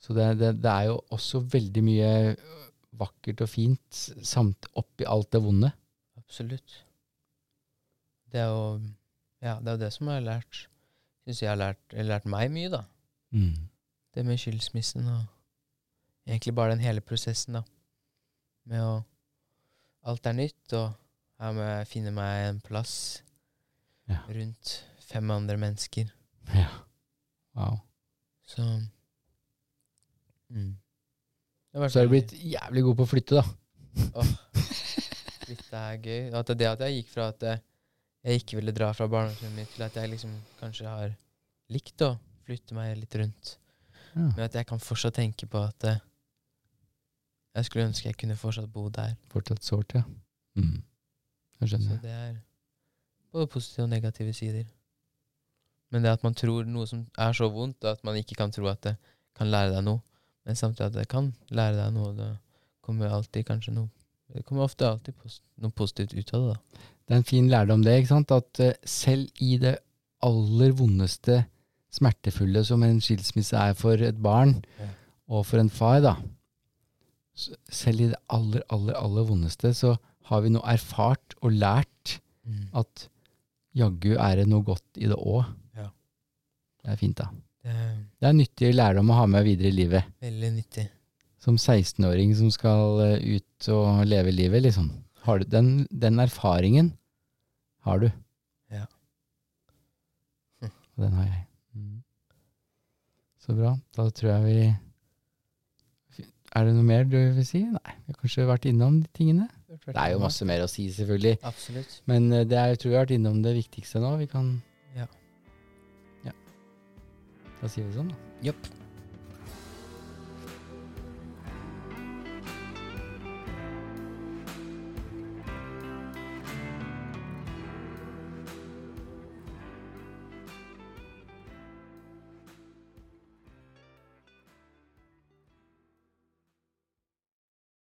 [SPEAKER 1] Så det, det, det er jo også veldig mye vakkert og fint samt oppi alt det vonde.
[SPEAKER 2] absolutt. Det er jo Ja, det er det som jeg har lært Syns jeg har lært, lært meg mye, da.
[SPEAKER 1] Mm.
[SPEAKER 2] Det med skilsmissen og egentlig bare den hele prosessen, da. Med å Alt er nytt, og her må jeg finne meg en plass
[SPEAKER 1] Ja.
[SPEAKER 2] rundt fem andre mennesker.
[SPEAKER 1] Ja. Wow.
[SPEAKER 2] Så mm.
[SPEAKER 1] Så er du blitt jævlig god på å flytte, da.
[SPEAKER 2] Flytte er gøy. At det at jeg gikk fra at jeg, ikke ville dra fra barndomshjemmet mitt, til at jeg liksom kanskje har likt å flytte meg litt rundt.
[SPEAKER 1] Ja.
[SPEAKER 2] Men at jeg kan fortsatt tenke på at uh, jeg skulle ønske jeg kunne fortsatt bo der.
[SPEAKER 1] Fortsatt sårt, ja. Mm. Jeg
[SPEAKER 2] Så det er både positive og negative sider. Men det at man tror noe som er så vondt, at man ikke kan tro at det kan lære deg noe, men samtidig at det kan lære deg noe, det kommer alltid kanskje noe Det kommer ofte alltid noe positivt ut av det, da.
[SPEAKER 1] Det er en fin lærdom det, ikke sant? At eh, selv i det aller vondeste smertefulle som en skilsmisse er for et barn,
[SPEAKER 2] Ja.
[SPEAKER 1] og for en far, da. Selv i det aller, aller, aller vondeste, så har vi nå erfart og lært at jaggu er det noe godt i det òg.
[SPEAKER 2] Ja.
[SPEAKER 1] Det er fint, da.
[SPEAKER 2] Det er
[SPEAKER 1] Det er nyttig lærdom å ha med videre i livet.
[SPEAKER 2] veldig nyttig.
[SPEAKER 1] Som 16-åring som skal eh, ut og leve livet, liksom. Har du den, den erfaringen har du.
[SPEAKER 2] Ja.
[SPEAKER 1] Og den har jeg. Mm. Så bra. Da tror jeg vi Er det noe mer du vil si? Nei, vi har kanskje vært innom de tingene. Det er jo masse mer å si, selvfølgelig.
[SPEAKER 2] Absolutt.
[SPEAKER 1] Men eh, det er, jeg tror vi har vært innom det viktigste nå. Vi kan
[SPEAKER 2] Ja.
[SPEAKER 1] Ja. Da sier vi sånn, da.
[SPEAKER 2] Jopp.